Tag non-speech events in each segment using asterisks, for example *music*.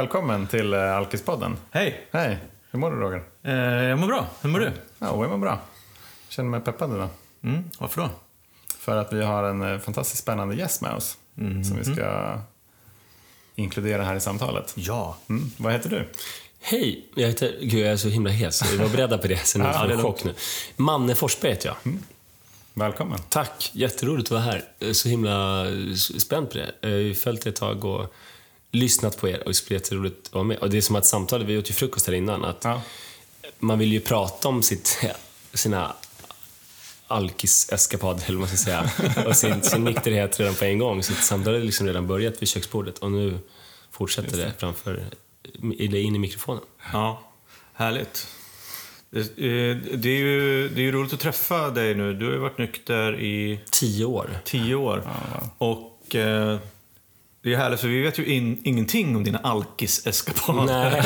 välkommen till eh, Alkispodden. Hej! Hej, hur mår du Roger? Eh, jag mår bra. Hur mår du? Ja, jag mår bra. Känner mig peppad idag. Mm, varför då? För att vi har en eh, fantastiskt spännande gäst med oss. Mm. Som vi ska inkludera här i samtalet. Ja. Mm. Vad heter du? Hej, jag heter... Gud, jag är så himla hes. Vi var beredda på det, sen jag får det en chock nu. Manne Forsberg heter jag. Välkommen. Tack, jätteroligt att vara här. Jag är så himla spänd på det. Jag har ju följt er ett tag och lyssnat på er och det ska bli jätteroligt att vara med. Och det är som att samtalet, vi åt ju frukost här innan, att Ja. man vill ju prata om sitt, *laughs* sina alkis-eskapader, eller vad man ska säga, *laughs* och sin, sin nykterhet redan på en gång. Så samtalet har liksom redan börjat vid köksbordet och nu fortsätter det framför, eller in i mikrofonen. Ja, härligt. Det, eh, det, är ju, det är ju roligt att träffa dig nu. Du har ju varit nykter i Tio år. tio år. Och eh, det är härligt för vi vet ju in, ingenting om dina alkis-eskapader.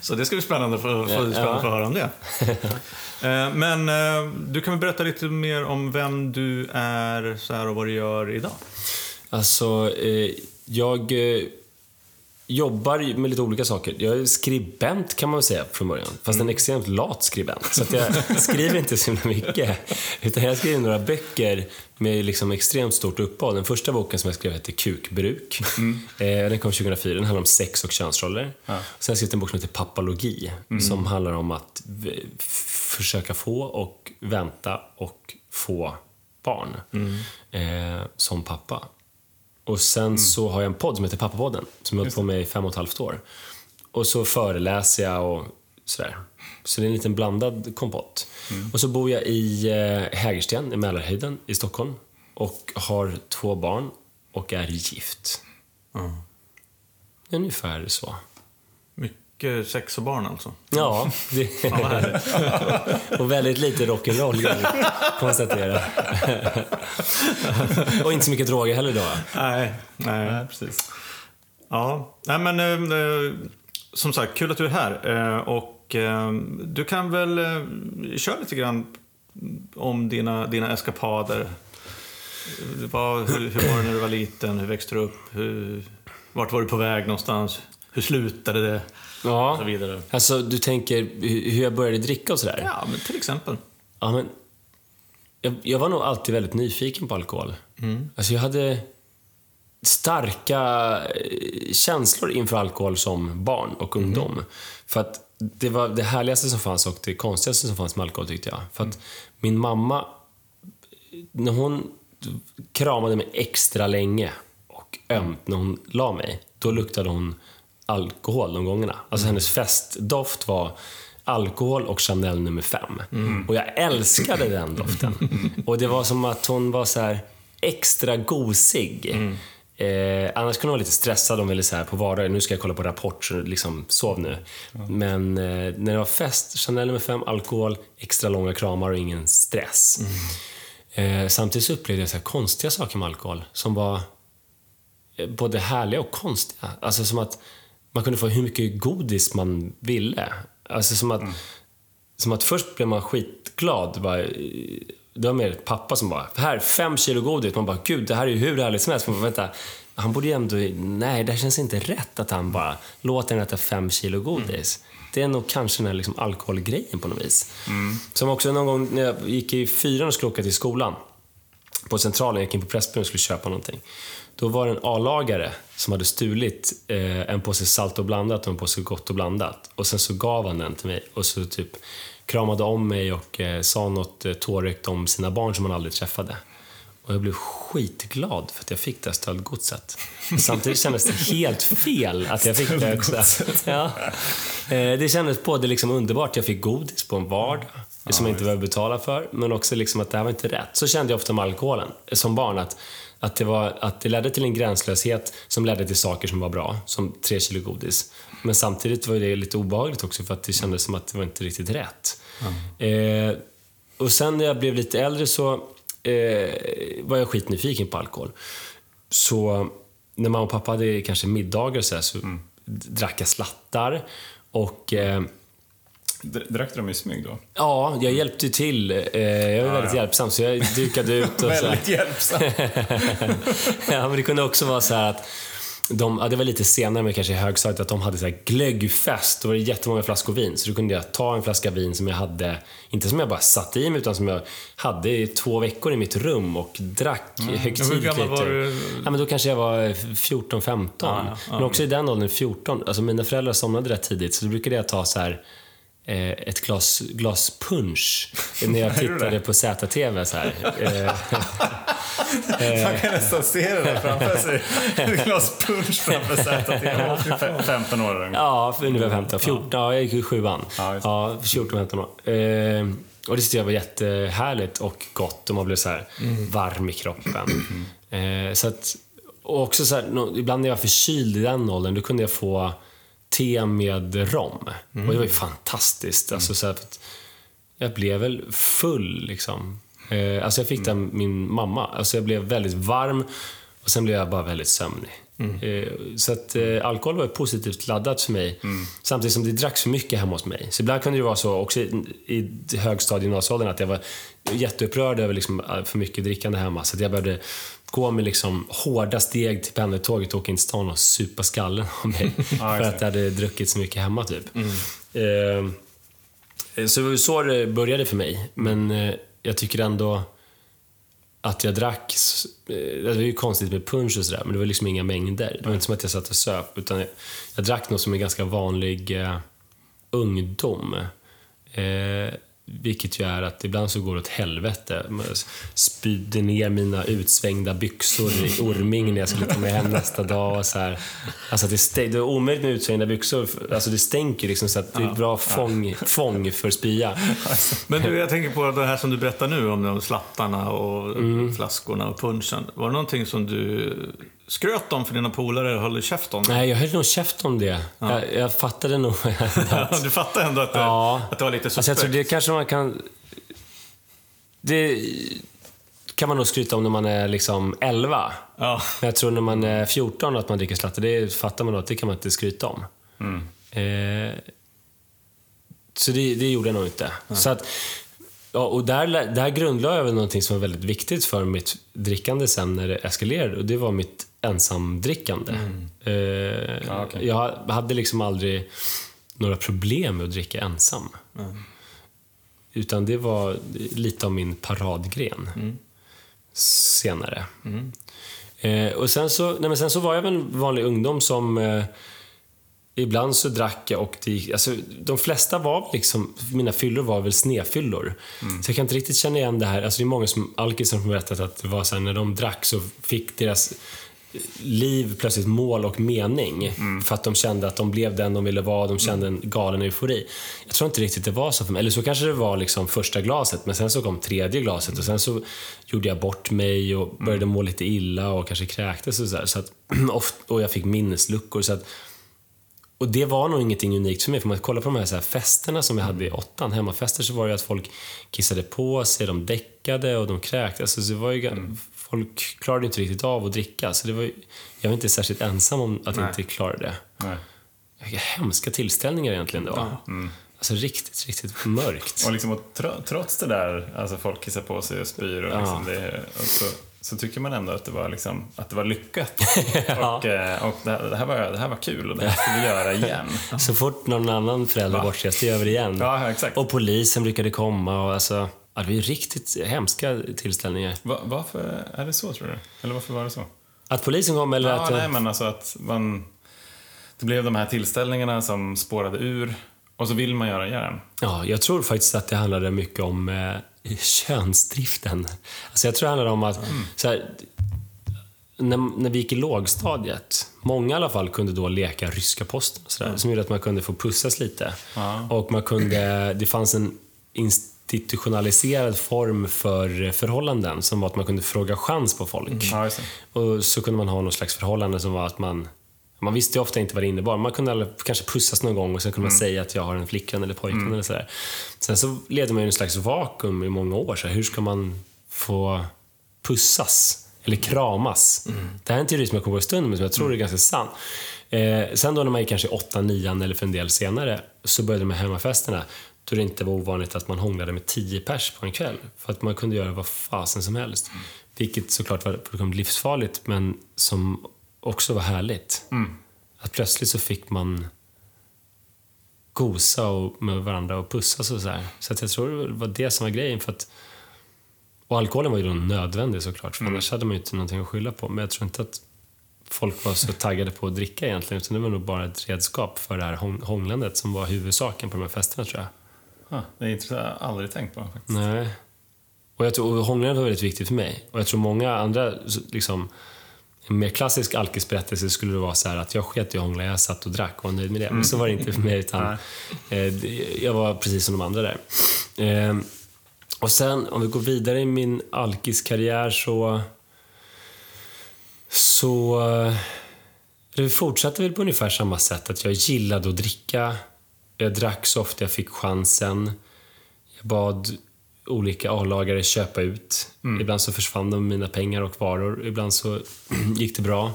*laughs* Så det ska bli spännande att få, få, Ja. spännande att få höra om det. Eh, Men eh, du kan väl berätta lite mer om vem du är så här, och vad du gör idag? Alltså, eh, jag jobbar med lite olika saker. Jag är skribent kan man väl säga från början. Fast en extremt lat skribent. Så jag skriver inte så himla mycket. Utan jag skriver några böcker med liksom extremt stort uppehåll. Den första boken som jag skrev heter Kukbruk. Eh, den kom 2004. Den handlar om sex och könsroller. Sen har jag skrivit en bok som heter Pappalogi. Som handlar om att försöka få och vänta och få barn. Eh, som pappa. Och sen så har jag en podd som heter Pappapodden, som jag har på med i fem och ett halvt år. Och så föreläser jag och sådär. Så det är en liten blandad kompott. Och så bor jag i eh, Hägersten, i Mälarhöjden i Stockholm. Och har två barn och är gift. Ungefär så. Mycket sex och barn alltså. Ja, det *laughs* *laughs* och väldigt lite rock'n'roll kan vi konstatera. *laughs* och inte så mycket droger heller då. Nej, nej. Nej, precis. Ja, nej men eh, eh, som sagt, kul att du är här. Eh, och eh, du kan väl köra lite grann om dina, dina eskapader. Vad, hur, hur var det när du var liten? Hur växte du upp? Hur, vart var du på väg någonstans? Hur slutade det? Ja, Och så vidare. alltså du tänker hu- hur jag började dricka och sådär? Ja, men till exempel. Ja, men jag, jag var nog alltid väldigt nyfiken på alkohol. Alltså jag hade starka eh, känslor inför alkohol som barn och ungdom. För att det var det härligaste som fanns och det konstigaste som fanns med alkohol tyckte jag. För att min mamma, när hon kramade mig extra länge och ömt när hon la mig, då luktade hon alkohol de gångerna. Alltså hennes festdoft var alkohol och Chanel nummer fem. Och jag älskade den doften. Och det var som att hon var så här extra gosig. Eh, annars kunde hon vara lite stressad om ville så här på vardagen, nu ska jag kolla på Rapport, så liksom, sov nu. Men eh, när det var fest, Chanel nummer fem, alkohol, extra långa kramar och ingen stress. Eh, samtidigt så upplevde jag så konstiga saker med alkohol som var eh, både härliga och konstiga. Alltså som att man kunde få hur mycket godis man ville. Alltså som att, som att först blev man skitglad. Bara, det var mer pappa som bara, här, fem kilo godis. Man bara, gud, det här är ju hur härligt som helst. Man bara, vänta, han borde ju ändå, nej, det här känns inte rätt att han bara låter den äta fem kilo godis. Det är nog kanske den här liksom alkoholgrejen på något vis. Som också någon gång när jag gick i fyran och skulle åka till skolan på Centralen, jag gick in på Pressbyrån och skulle köpa någonting. Då var det en A-lagare som hade stulit eh, en påse salt och blandat och en påse gott och blandat. Och sen så gav han den till mig och så typ kramade om mig och eh, sa något eh, tårögt om sina barn som han aldrig träffade. Och jag blev skitglad för att jag fick det här stöldgodset. Samtidigt kändes det helt fel att jag fick det också. Ja. Eh, Det kändes både liksom underbart, jag fick godis på en vardag, som jag inte behövde betala för, men också liksom att det här var inte rätt. Så kände jag ofta med alkoholen eh, som barn, att, att, det var, att det ledde till en gränslöshet som ledde till saker som var bra, som tre kilo godis. Men samtidigt var det lite obehagligt också för att det kändes som att det var inte riktigt rätt. Eh, och sen när jag blev lite äldre så eh, var jag skitnyfiken på alkohol. Så när mamma och pappa hade kanske middagar och så, här, så drack jag slattar. Och eh, Drack dem i smyg då? ja, jag hjälpte till. Eh, jag var väldigt hjälpsam, så jag dukade ut och. Väldigt hjälpsam. *laughs* ja, men det kunde också vara så här att de, ja, det var lite senare, men kanske i högstadiet, att de hade så här glöggfest. Då var det jättemånga flaskor vin. Så då kunde jag ta en flaska vin som jag hade, inte som jag bara satte i mig, utan som jag hade i två veckor i mitt rum och drack mm. högtidligt. Hur gammal var du? Ja, men då kanske jag var 14-15. Ja, ja, men också i den åldern, 14. Alltså mina föräldrar somnade rätt tidigt, så då brukade jag ta så här ett glas, glas punch *laughs* när jag tittade på ZTV. Så här. *laughs* Eh, *laughs* Man kan nästan se det där framför sig. Ett glas punch framför ZTV. 15 år ungefär. Ja, ungefär 15. 14, ja, jag gick i sjuan. Ja, ja 14-15 år. Eh, och det tyckte jag var jättehärligt och gott och man blev så här mm. varm i kroppen. *clears throat* Eh, så att, och också så här, ibland när jag var förkyld i den åldern, då kunde jag få te med rom. Mm. Och det var ju fantastiskt. Mm. Alltså, så här, jag blev väl full liksom. Eh, alltså jag fick mm. det av min mamma. Alltså jag blev väldigt varm och sen blev jag bara väldigt sömnig. Mm. Eh, så att eh, alkohol var positivt laddat för mig. Mm. Samtidigt som det dracks för mycket hemma hos mig. Så ibland kunde det vara så, också i, i högstadie gymnasieåldern, att jag var jätteupprörd över liksom, för mycket drickande hemma. Så att jag började gå med liksom hårda steg till pendeltåget och åka in till stan och supa skallen av mig. *laughs* *laughs* för att jag hade druckit så mycket hemma, typ. Mm. Eh, så så det började för mig. Men eh, jag tycker ändå att jag drack... Eh, det var ju konstigt med punch och sådär, men det var liksom inga mängder. Det var inte som att jag satt och söp, utan jag, jag drack något som en ganska vanlig eh, ungdom. Eh, vilket ju är att ibland så går det åt helvete. Jag spydde ner mina utsvängda byxor i Orming när jag skulle med hem nästa dag. Och så här. Alltså det, det är omöjligt med utsvängda byxor. Alltså det stänker liksom så att det är bra fång, fång för spya. Men du, jag tänker på det här som du berättar nu om de slattarna och mm. flaskorna och punchen. Var det någonting som du skröt om för dina polare höll käft om det? Nej, jag höll nog käft om det. Ja. Jag, jag fattade nog *laughs* att... *laughs* du fattade ändå att det, ja. att det var lite suspekt? Alltså jag tror det kanske man kan... Det kan man nog skryta om när man är liksom 11. Ja. Men jag tror när man är 14 att man dricker slatte, det fattar man nog att det kan man inte skryta om. Mm. Eh, så det, det, gjorde jag nog inte. Ja. Så att, Ja, och där, där grundlade jag väl någonting som var väldigt viktigt för mitt drickande sen när det eskalerade och det var mitt ensamdrickande. Mm. Eh, ah, okay. Jag hade liksom aldrig några problem med att dricka ensam. Mm. Utan det var lite av min paradgren mm. senare. Mm. Eh, och sen så, nej men sen så var jag en vanlig ungdom som eh, Ibland så drack jag och det alltså, De flesta var liksom, mina fyllor var väl snefyllor. Mm. Så jag kan inte riktigt känna igen det här. Alltså det är många som, alkisar som berättat att det var så här, när de drack så fick deras liv plötsligt mål och mening. Mm. För att de kände att de blev den de ville vara, de kände en galen eufori. Jag tror inte riktigt det var så för mig. Eller så kanske det var liksom första glaset, men sen så kom tredje glaset och sen så gjorde jag bort mig och började må lite illa och kanske kräktes och sådär. Så att, *clears throat* och jag fick minnesluckor. Så att, och det var nog ingenting unikt för mig, för man kollar på de här, så här festerna som jag hade i åttan, hemmafester, så var det att folk kissade på sig, de däckade och de kräktes. Alltså, det var ju, mm. Folk klarade inte riktigt av att dricka, så det var, jag var inte särskilt ensam om att Nej. inte klara det. Nej. Vilka hemska tillställningar egentligen det var. Ja. Mm. Alltså riktigt, riktigt mörkt. Och, liksom, och trots det där, alltså folk kissar på sig och spyr och, liksom ja. det, och så så tycker man ändå att det var, liksom, att det var lyckat. *laughs* ja. Och, eh, och det, här var, det här var kul och det här ska vi göra igen. *laughs* Så fort någon annan förälder bortrest, så gör vi det igen. Ja, exakt. Och polisen brukade komma och alltså, ja, det var riktigt hemska tillställningar. Va, varför är det så, tror du? Eller varför var det så? Att polisen kom eller ja, att... Nej, men alltså att man... Det blev de här tillställningarna som spårade ur och så vill man göra igen. Ja, jag tror faktiskt att det handlade mycket om eh, könsdriften. Alltså jag tror det handlar om att, mm. så här, när, när vi gick i lågstadiet, många i alla fall kunde då leka ryska posten och sådär, mm. som gjorde att man kunde få pussas lite. Mm. Och man kunde, det fanns en institutionaliserad form för förhållanden som var att man kunde fråga chans på folk. Mm. och så kunde man ha någon slags förhållande som var att man man visste ofta inte vad det innebar. Man kunde kanske pussas någon gång och sen kunde man mm. säga att jag har en flickvän eller pojkvän mm. eller sådär. Sen så levde man i en slags vakuum i många år. Så här, hur ska man få pussas? Eller kramas? Mm. Det här är en teori som jag kommer på i stunden, men som jag tror är ganska sann. Eh, sen då när man gick kanske 8, 9 eller för en del senare, så började de här hemmafesterna då det inte var ovanligt att man hånglade med 10 pers på en kväll. För att man kunde göra vad fasen som helst. Vilket såklart var livsfarligt, men som också var härligt. Att plötsligt så fick man gosa och, med varandra och pussas och så här. Så att jag tror det var det som var grejen. För att, och alkoholen var ju då nödvändig såklart, för annars hade man ju inte någonting att skylla på. Men jag tror inte att folk var så taggade på att dricka egentligen, utan det var nog bara ett redskap för det här hång- hånglandet som var huvudsaken på de här festerna tror jag. Det är intressant, jag har aldrig tänkt på. faktiskt. Nej. Och jag tror och var väldigt viktigt för mig. Och jag tror många andra, liksom, en mer klassisk alkisberättelse skulle det vara så här att jag sket i hångla, jag satt och drack och var nöjd med det. Men så var det inte för mig, utan *laughs* eh, det- jag var precis som de andra där. Eh, och sen, om vi går vidare i min alkiskarriär så... Så... eh, Det fortsatte väl på ungefär samma sätt, att jag gillade att dricka. Jag drack så ofta jag fick chansen. Jag bad olika A-lagare köpa ut. Ibland så försvann de mina pengar och varor. Ibland så *clears throat* gick det bra.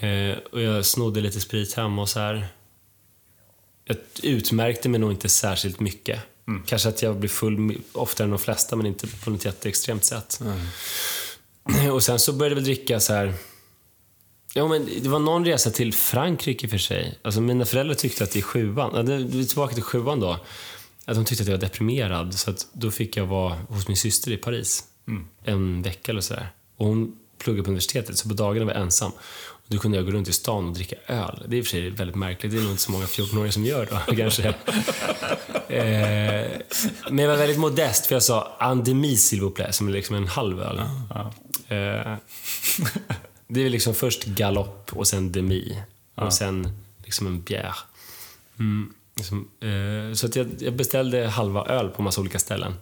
Eh, och jag snodde lite sprit hemma och så här. Jag utmärkte mig nog inte särskilt mycket. Kanske att jag blev full oftare än de flesta, men inte på något jätteextremt sätt. *clears throat* Och sen så började vi dricka så här... Ja, men det var någon resa till Frankrike för sig. Alltså mina föräldrar tyckte att i sjuan, vi är tillbaka till sjuan då, att de tyckte att jag var deprimerad. Så att då fick jag vara hos min syster i Paris en vecka eller sådär. Och hon pluggade på universitetet, så på dagarna var jag ensam. Och då kunde jag gå runt i stan och dricka öl. Det är i och för sig väldigt märkligt. Det är nog inte så många 14-åringar som gör då, *laughs* kanske. eh, men jag var väldigt modest, för jag sa un demi s'il vous plaît, som är liksom en halv öl. Eh, det är liksom först galopp och sen demi. Och sen liksom en bière. Mm, liksom, eh, så att jag, jag beställde halva öl på massa olika ställen.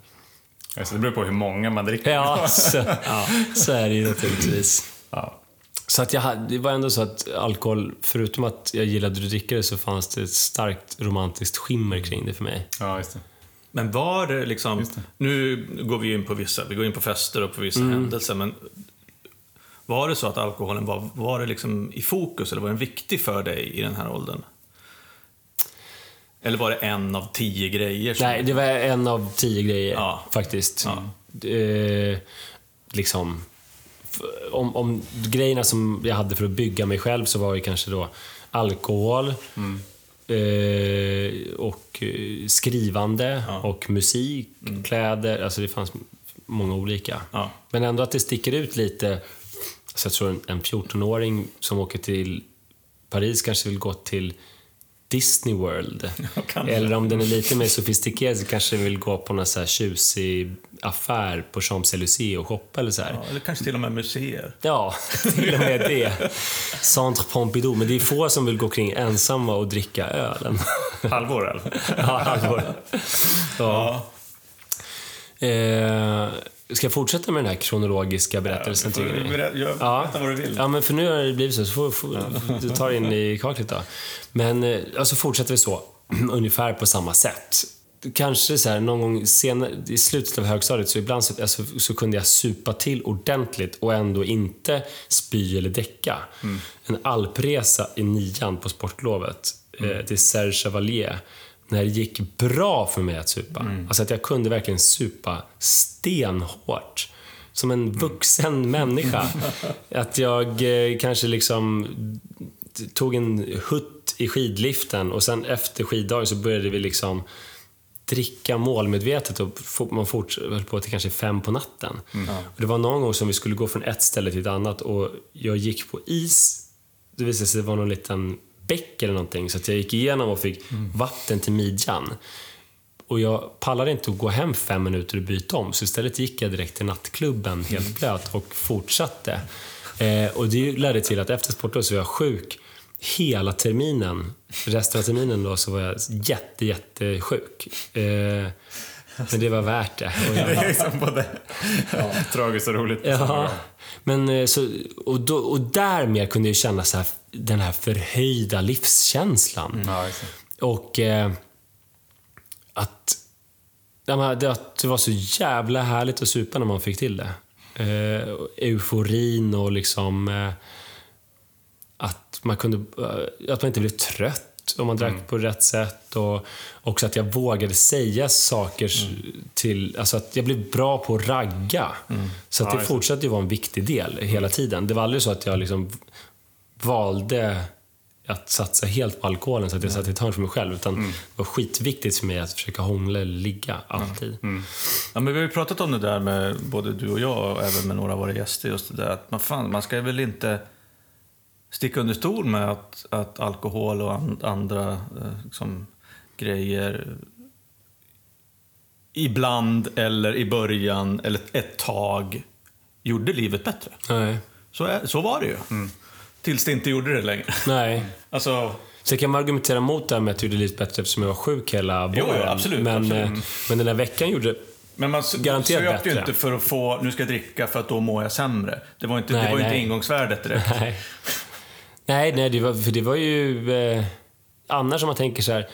Alltså, det beror på hur många man dricker. Ja, *laughs* så, ja, så är det ju naturligtvis. Ja. Så att jag, hade- det var ändå så att alkohol, förutom att jag gillade att dricka det, så fanns det ett starkt romantiskt skimmer kring det för mig. ja, just det. Men var det liksom... Nu går vi in på vissa, vi går in på fester och på vissa Mm. händelser, men var det så att alkoholen var, var det liksom i fokus eller var den viktig för dig i den här åldern? Eller var det en av tio grejer? Som, Nej, det var en av tio grejer Ja. faktiskt. Ja. Eh, liksom, om, om grejerna som jag hade för att bygga mig själv så var det kanske då alkohol eh, och eh, skrivande och musik, kläder. Alltså det fanns många olika. Ja. Men ändå att det sticker ut lite. Så jag tror en, en 14-åring som åker till Paris kanske vill gå till Disney World. *laughs* Eller om den är lite mer sofistikerad så kanske vill gå på någon så här tjusig affär på Champs-Élysées och shoppa eller så. Ja, eller kanske till och med museer. Ja, *laughs* till och med det. Centre Pompidou. Men det är få som vill gå kring ensamma och dricka ölen. *laughs* Halvår eller? Ja, halvår. Ja. Eh, ska jag fortsätta med den här kronologiska berättelsen, tycker ni? Ja. vad du vill. Ja, men för nu har det blivit så. så får, får, du tar in i kaklet då. Men eh, alltså fortsätter vi så, *clears throat* ungefär på samma sätt. Kanske så här, någon gång senare, i slutet av högstadiet, så ibland så, alltså, så kunde jag supa till ordentligt och ändå inte spy eller däcka. En alpresa i nian på sportlovet eh, till Serge Chevalier när det gick bra för mig att supa. Alltså att jag kunde verkligen supa stenhårt. Som en vuxen människa. *laughs* Att jag eh, kanske liksom tog en hutt i skidliften och sen efter skiddagen så började vi liksom dricka målmedvetet och man fortsatte på till kanske fem på natten. Och det var någon gång som vi skulle gå från ett ställe till ett annat och jag gick på is. Det visade sig att det var någon liten bäck eller någonting så att jag gick igenom och fick vatten till midjan. Och jag pallade inte att gå hem fem minuter och byta om, så istället gick jag direkt till nattklubben helt blöt och fortsatte. Eh, och det ledde till att efter sportlovet så var jag sjuk hela terminen. Resten av terminen då så var jag jätte, jättesjuk. Eh, men det var värt det. Jag, *laughs* Det är liksom både tragiskt och roligt Ja, men eh, så, och, då, och därmed kunde jag känna så här, den här förhöjda livskänslan. Ja, det. Och eh, att, det, att det var så jävla härligt att supa när man fick till det. Eh, euforin och liksom eh, att man kunde, eh, att man inte blev trött om man drack på rätt sätt och också att jag vågade säga saker s- till, alltså att jag blev bra på att ragga. Så att Ja, det. fortsatte ju vara en viktig del hela tiden. Det var aldrig så att jag liksom valde att satsa helt på alkoholen så att jag satt i ett hörn för mig själv. Utan det var skitviktigt för mig att försöka hångla eller ligga alltid. Ja, men vi har ju pratat om det där med både du och jag och även med några av våra gäster. Just det där att man, fan, man ska väl inte sticka under stol med att, att alkohol och an, andra eh, liksom, grejer ibland eller i början eller ett tag gjorde livet bättre. Nej. Så, så var det ju. Tills det inte gjorde det längre. Nej. *laughs* Alltså, Så jag kan argumentera mot det här med att jag gjorde livet bättre eftersom jag var sjuk hela våren. Jo, jo, absolut, men, absolut. eh, men den här veckan gjorde men man Garanterat söp ju bättre. inte för att få, nu ska jag dricka för att då mår jag sämre. Det var inte, Nej, det var inte nej. ingångsvärdet direkt. *laughs* Nej. Nej, nej det var, för det var ju... Eh, annars om man tänker så här.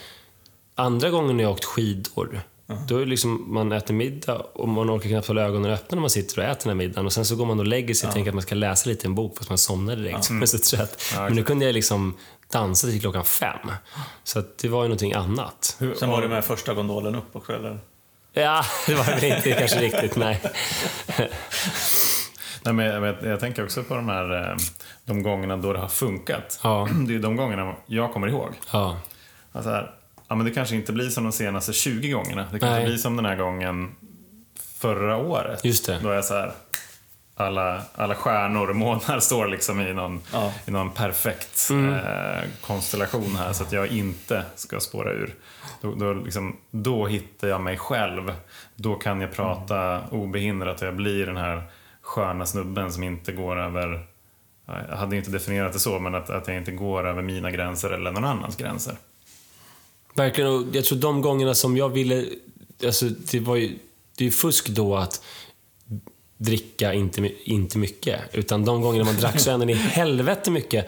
Andra gången jag åkt skidor, då är liksom, man äter middag och man orkar knappt hålla ögonen öppna när man sitter och äter den här middagen. Och sen så går man och lägger sig och tänker att man ska läsa lite i en bok fast man somnar direkt. Är *laughs* så trött. Men nu kunde jag liksom dansa till klockan fem. Så det var ju någonting annat. Sen var det med första gondolen upp också, eller? Ja, *laughs* det var väl inte kanske riktigt, nej. *laughs* Nej, men jag, jag, jag tänker också på de här eh, de gångerna då det har funkat. Ja. *clears throat* Det är de gångerna jag kommer ihåg. Ja, Alltså här, ja, men det kanske inte blir som de senaste 20 gångerna. Det kanske Nej. blir som den här gången förra året. Just det. Då är jag så här, alla, alla stjärnor och månar står liksom i någon, Ja. i någon perfekt Mm. eh, konstellation här så att jag inte ska spåra ur. Då, då, liksom, då hittar jag mig själv. Då kan jag prata obehindrat och jag blir den här sköna snubben som inte går över ja, jag hade inte definierat det så, men att, att jag inte går över mina gränser eller någon annans gränser. Verkligen. Och jag tror de gångerna som jag ville... Alltså, det var ju... Det är ju fusk då att dricka inte, inte mycket. Utan de gångerna man drack så ända i helvete mycket.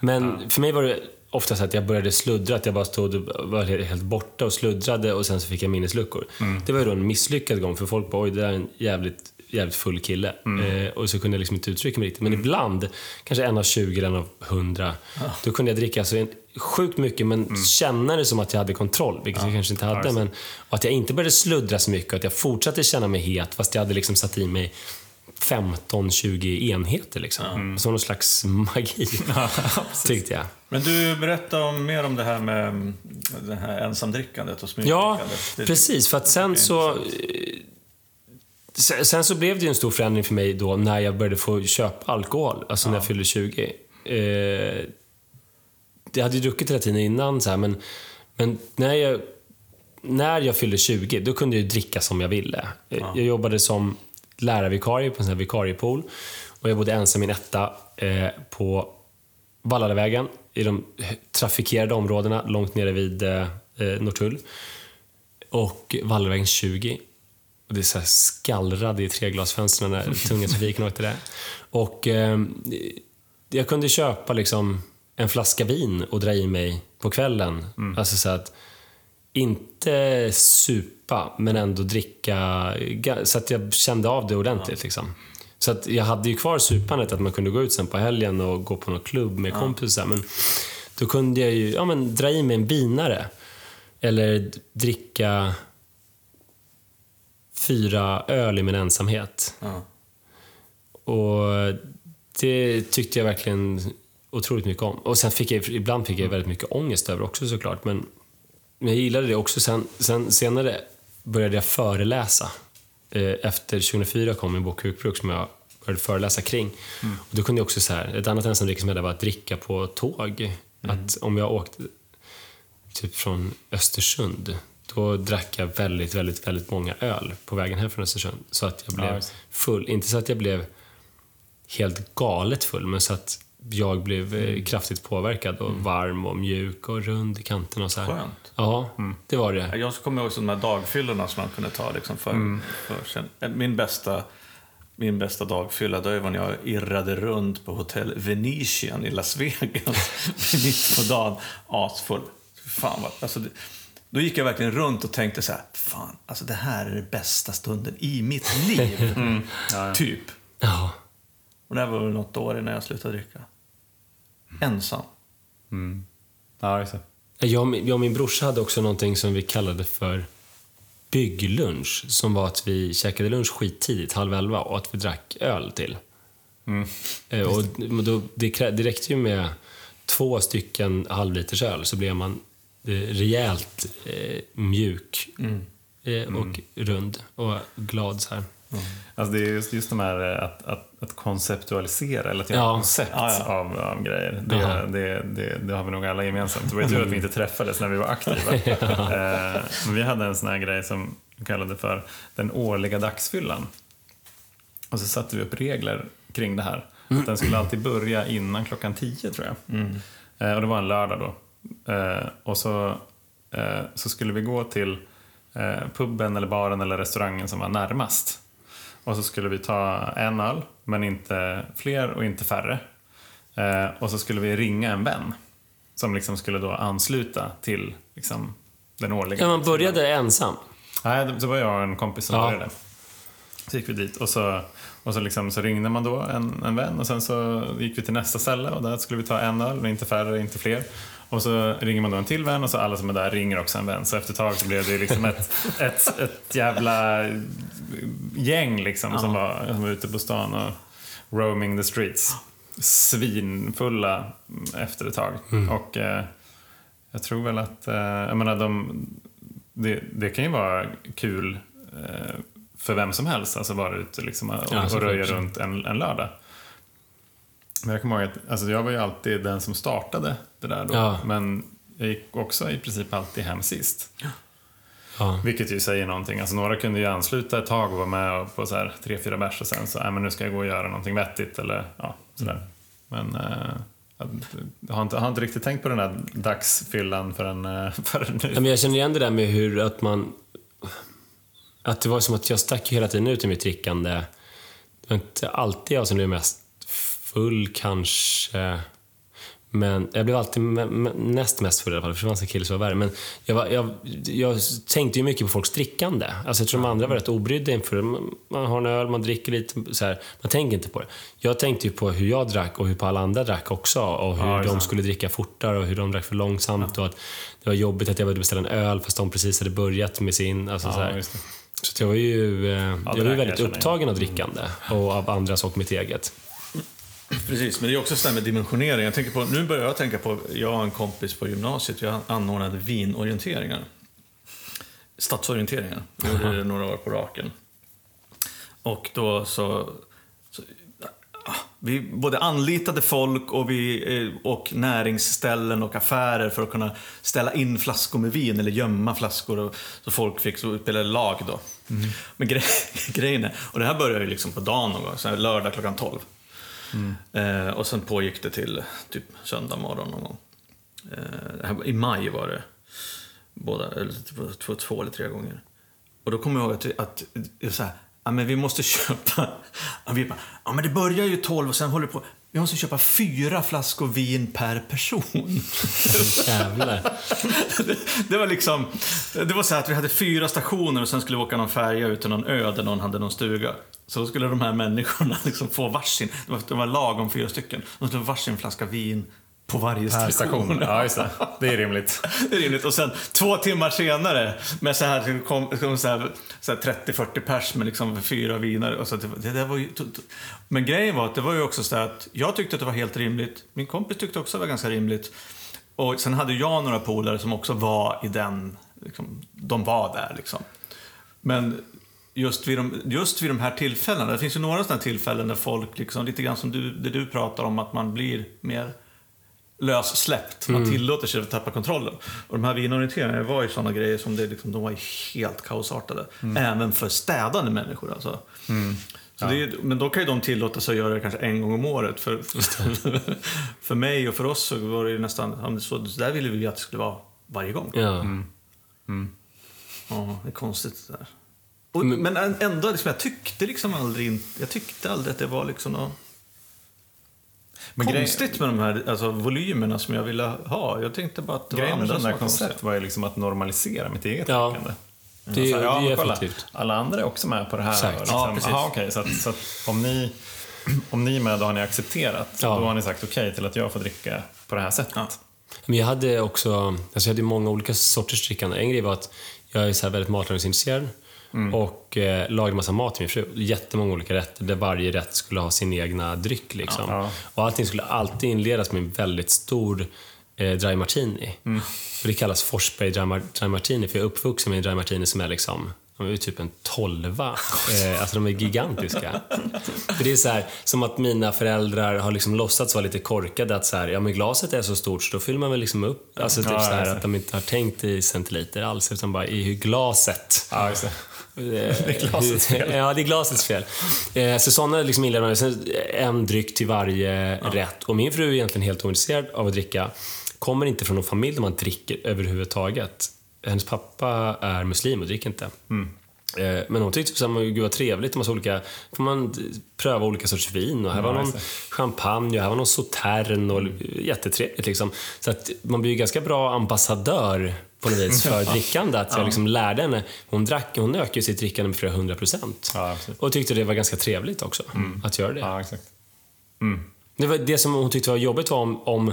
Men för mig var det ofta så att jag började sluddra, att jag bara stod och var helt borta och sluddrade och sen så fick jag minnesluckor. Det var ju då en misslyckad gång, för folk bara oj, det där är en jävligt, jävligt full kille. Eh, och så kunde jag liksom inte uttrycka mig riktigt. Men ibland, kanske en av 20 eller en av 100, då kunde jag dricka alltså en, sjukt mycket men känna det som att jag hade kontroll, vilket jag kanske inte hade. just det. Men, och att jag inte började sluddra så mycket och att jag fortsatte känna mig het fast jag hade liksom satt i mig 15-20 enheter. Liksom. Som någon slags *laughs* magi, *laughs* tyckte jag. Men du, berätta om, mer om det här med mm, det här ensamdrickandet och Ja, smygdrickandet. Det- precis. För att sen så... eh, sen- så blev det ju en stor förändring för mig då när jag började få köpa alkohol, alltså när jag fyllde 20. Eh, jag hade ju druckit hela tiden innan, så här, men, men när, jag, när jag fyllde 20, då kunde jag dricka som jag ville. Eh, Jag jobbade som lärarvikarie på en sån här vikariepool och jag bodde ensam i en etta eh, på Vallalavägen i de trafikerade områdena långt nere vid eh, eh, Norrtull. Och Vallalavägen 20. Och det så här skallrade i treglasfönstren när *laughs* tunga trafiken åkte där. Och eh, jag kunde köpa liksom en flaska vin och dra i mig på kvällen. Alltså så att inte supa, men ändå dricka så att jag kände av det ordentligt. Liksom. Så att jag hade ju kvar supandet, att man kunde gå ut sen på helgen och gå på någon klubb med kompisar. Men då kunde jag ju ja, men, dra i mig en binare. Eller dricka fyra öl i min ensamhet. Ja. Och det tyckte jag verkligen otroligt mycket om. Och sen fick jag, ibland fick jag väldigt mycket ångest över också såklart. Men, men jag gillade det också. Sen, sen, senare började jag föreläsa. Eh, Efter 2004 kom min bok Hukbruk som jag började föreläsa kring. Och då kunde jag också så här, ett annat ensamdrick som jag hade var att dricka på tåg. Att om jag åkte typ från Östersund, då drack jag väldigt, väldigt, väldigt många öl på vägen hem från Östersund. Så att jag blev full. Inte så att jag blev helt galet full, men så att jag blev eh, kraftigt påverkad och varm och mjuk och rund i kanterna och så här. Skönt. Ja, det var det. Jag kommer ihåg de här dagfyllorna som man kunde ta liksom för, Mm. för. Min bästa, min bästa dagfylla, det var när jag irrade runt på hotell Venetian i Las Vegas *laughs* mitt på dagen, asfull. Fan vad, alltså det, då gick jag verkligen runt och tänkte så här, fan, alltså det här är den bästa stunden i mitt liv. *laughs* Typ. Ja. Och det här var väl något år innan jag slutade dricka. Ensam. Ja, just det. Jag, och min- jag och min brorsa hade också någonting som vi kallade för bygglunch. Som var att vi käkade lunch skittidigt, halv elva, och att vi drack öl till. Eh, Och då, det, det räckte ju med två stycken halvliters öl så blev man rejält eh, mjuk eh, och rund och glad så här. Alltså det är just, just de här eh, att, att, att konceptualisera eller att göra Ja. koncept Ja, ja. Av, av grejer. Det, det, det, det har vi nog alla gemensamt. Det var ju tur att vi inte träffades när vi var aktiva. *laughs* eh, men vi hade en sån här grej som vi kallade för den årliga dagsfyllan. Och så satte vi upp regler kring det här. Att den skulle alltid börja innan klockan tio tror jag. Eh, och det var en lördag då. Eh, och så, eh, så skulle vi gå till eh, puben eller baren eller restaurangen som var närmast. Och så skulle vi ta en öl, men inte fler och inte färre. Eh, och så skulle vi ringa en vän som liksom skulle då ansluta till liksom, den årliga. Ja, man började ensam. Nej, det var jag och en kompis som Ja. började. Så gick vi dit och så, och så, liksom, så ringde man då en, en vän och sen så gick vi till nästa ställe och där skulle vi ta en öl, men inte färre, inte fler. Och så ringer man då en till vän och så alla som är där ringer också en vän. Så efter ett tag så blev det liksom ett, *laughs* ett, ett jävla gäng liksom som, var, som var ute på stan och roaming the streets. Svinfulla efter ett tag. Och eh, jag tror väl att, eh, jag menar de, det, det kan ju vara kul eh, för vem som helst, alltså vara ute liksom, och, Ja, och röja runt en, en lördag. Men jag kommer ihåg att alltså jag var ju alltid den som startade det där då. Ja. Men jag gick också i princip alltid hem sist. Ja. Vilket ju säger någonting. Alltså några kunde ju ansluta ett tag och vara med på så här tre, fyra bärs och sen så, nej men nu ska jag gå och göra någonting vettigt eller ja, sådär. Men eh, jag, har inte, har inte riktigt tänkt på den där dagsfyllan förrän, eh, *laughs* förrän nu. Ja, men jag känner igen det där med hur att man... Att det var som att jag stack hela tiden ut i mitt drickande. Det var inte alltid jag som blev mest full kanske. Men jag blev alltid näst mest full i alla fall, för det fanns en kille som var värre. Men jag, var, jag, jag tänkte ju mycket på folks drickande. Alltså jag tror de andra var rätt obrydda inför Man har en öl, man dricker lite så här. Man tänker inte på det. Jag tänkte ju på hur jag drack och hur på alla andra drack också. Och hur Ja, de sant. skulle dricka fortare och hur de drack för långsamt. Och att det var jobbigt att jag behövde beställa en öl fast de precis hade börjat med sin. Alltså så Ja, här. just det. Så jag var ju, eh, jag var ju väldigt upptagen av drickande och av andras och mitt eget. Precis, men det är också så där med dimensionering. Jag tänker på, nu börjar jag tänka på, jag och en kompis på gymnasiet, vi anordnade vinorienteringar. Stadsorienteringar. Vi gjorde det några år på raken. Och då så... så ah, vi både anlitade folk och, vi, eh, och näringsställen och affärer för att kunna ställa in flaskor med vin eller gömma flaskor och, så folk fick spela lag då. Men gre *laughs* grejen är, och det här började ju liksom på dagen någon gång, lördag klockan 12. Eh, och sen pågick det till typ söndag morgon någon gång. Eh, I maj var det. Båda, eller typ två, två eller tre gånger. Och då kommer jag ihåg att, att det så här, ja, men vi måste *laughs* köpa... Ja, vi bara, ja, men det börjar ju 12 och sen håller det på... Vi måste köpa fyra flaskor vin per person. Jävlar. det, *laughs* det var liksom... Det var så att vi hade fyra stationer och sen skulle vi åka någon färja ut till någon ö där någon hade någon stuga. Så då skulle de här människorna *laughs* liksom få varsin, var, det var lagom fyra stycken, de skulle få varsin flaska vin på varje Per station. station. Ja, just det. Det är rimligt. *laughs* Det är rimligt. Och sen två timmar senare med så här, kom, kom så här, så här 30-40 pers med liksom fyra viner. Och så, det, där var ju, men grejen var att det var ju också så att jag tyckte att det var helt rimligt. Min kompis tyckte också att det var ganska rimligt. Och sen hade jag några polare som också var i den, liksom, de var där liksom. Men just vid, de, just vid de här tillfällena, det finns ju några sådana tillfällen där folk, liksom, lite grann som du, det du pratar om, att man blir mer lössläppt. Man tillåter sig att tappa kontrollen. Och de här vinorienteringarna var ju sådana grejer som det, liksom, de var helt kaosartade. Även för städande människor alltså. Så det, är- men då kan ju de tillåta sig att göra det kanske en gång om året. För, *laughs* för mig och för oss så var det ju nästan, ja, så, där ville vi att det skulle vara varje gång. Ja. Ja, det är konstigt det där. Och, men ändå, liksom, jag tyckte liksom aldrig, jag tyckte aldrig att det var liksom något Men grej- konstigt med de här alltså, volymerna som jag ville ha. Jag tänkte bara att det var andra som där var koncept var ju liksom att normalisera mitt eget Ja. drickande. Det Alltså, ja, det är kolla, effektivt. alla andra är också med på det här. Exakt. Liksom, Ja, precis. aha, okej, så att, så att om, ni, om ni är med, då har ni accepterat. Ja. Då har ni sagt okej till att jag får dricka på det här sättet. Ja. Men jag hade också, alltså jag hade många olika sorters drickande. En grej var att jag är så här väldigt matlagningsintresserad. Och eh, lagade massa mat till min fru. Jättemånga olika rätter där varje rätt skulle ha sin egna dryck. Liksom. Ja. Och allting skulle alltid inledas med en väldigt stor eh, dry martini. Och det kallas Forsberg dry, Mar- dry martini, för jag är uppvuxen med en dry martini som är liksom de är typ en tolva. *laughs* Eh, alltså de är gigantiska. För det är så här, som att mina föräldrar har liksom låtsats vara lite korkade. Att så här, ja men glaset är så stort så då fyller man väl liksom upp. Alltså typ Ja, så här, att de inte har tänkt i centiliter alls, utan bara i hur glaset. Ja, det. *laughs* Det är glasets fel. Ja, det är glasets fel. Eh, Så sådana liksom inleder man. Sen en dryck till varje rätt. Och min fru är egentligen helt ointresserad av att dricka. Kommer inte från någon familj där man dricker överhuvudtaget. Hennes pappa är muslim och dricker inte. Mm. Eh, Men hon tyckte här, gud vad trevligt, massa olika, får man pröva olika sorts vin och här var Ja, någon champagne och här var någon sautern och jättetrevligt liksom. Så att man blir ju ganska bra ambassadör på något vis för drickande. Att jag liksom lärde henne, hon, drack, hon ökade ju sitt drickande med flera hundra procent. Ja. Och tyckte det var ganska trevligt också, att göra det. Ja, exakt. Det, var det som hon tyckte var jobbigt var om, om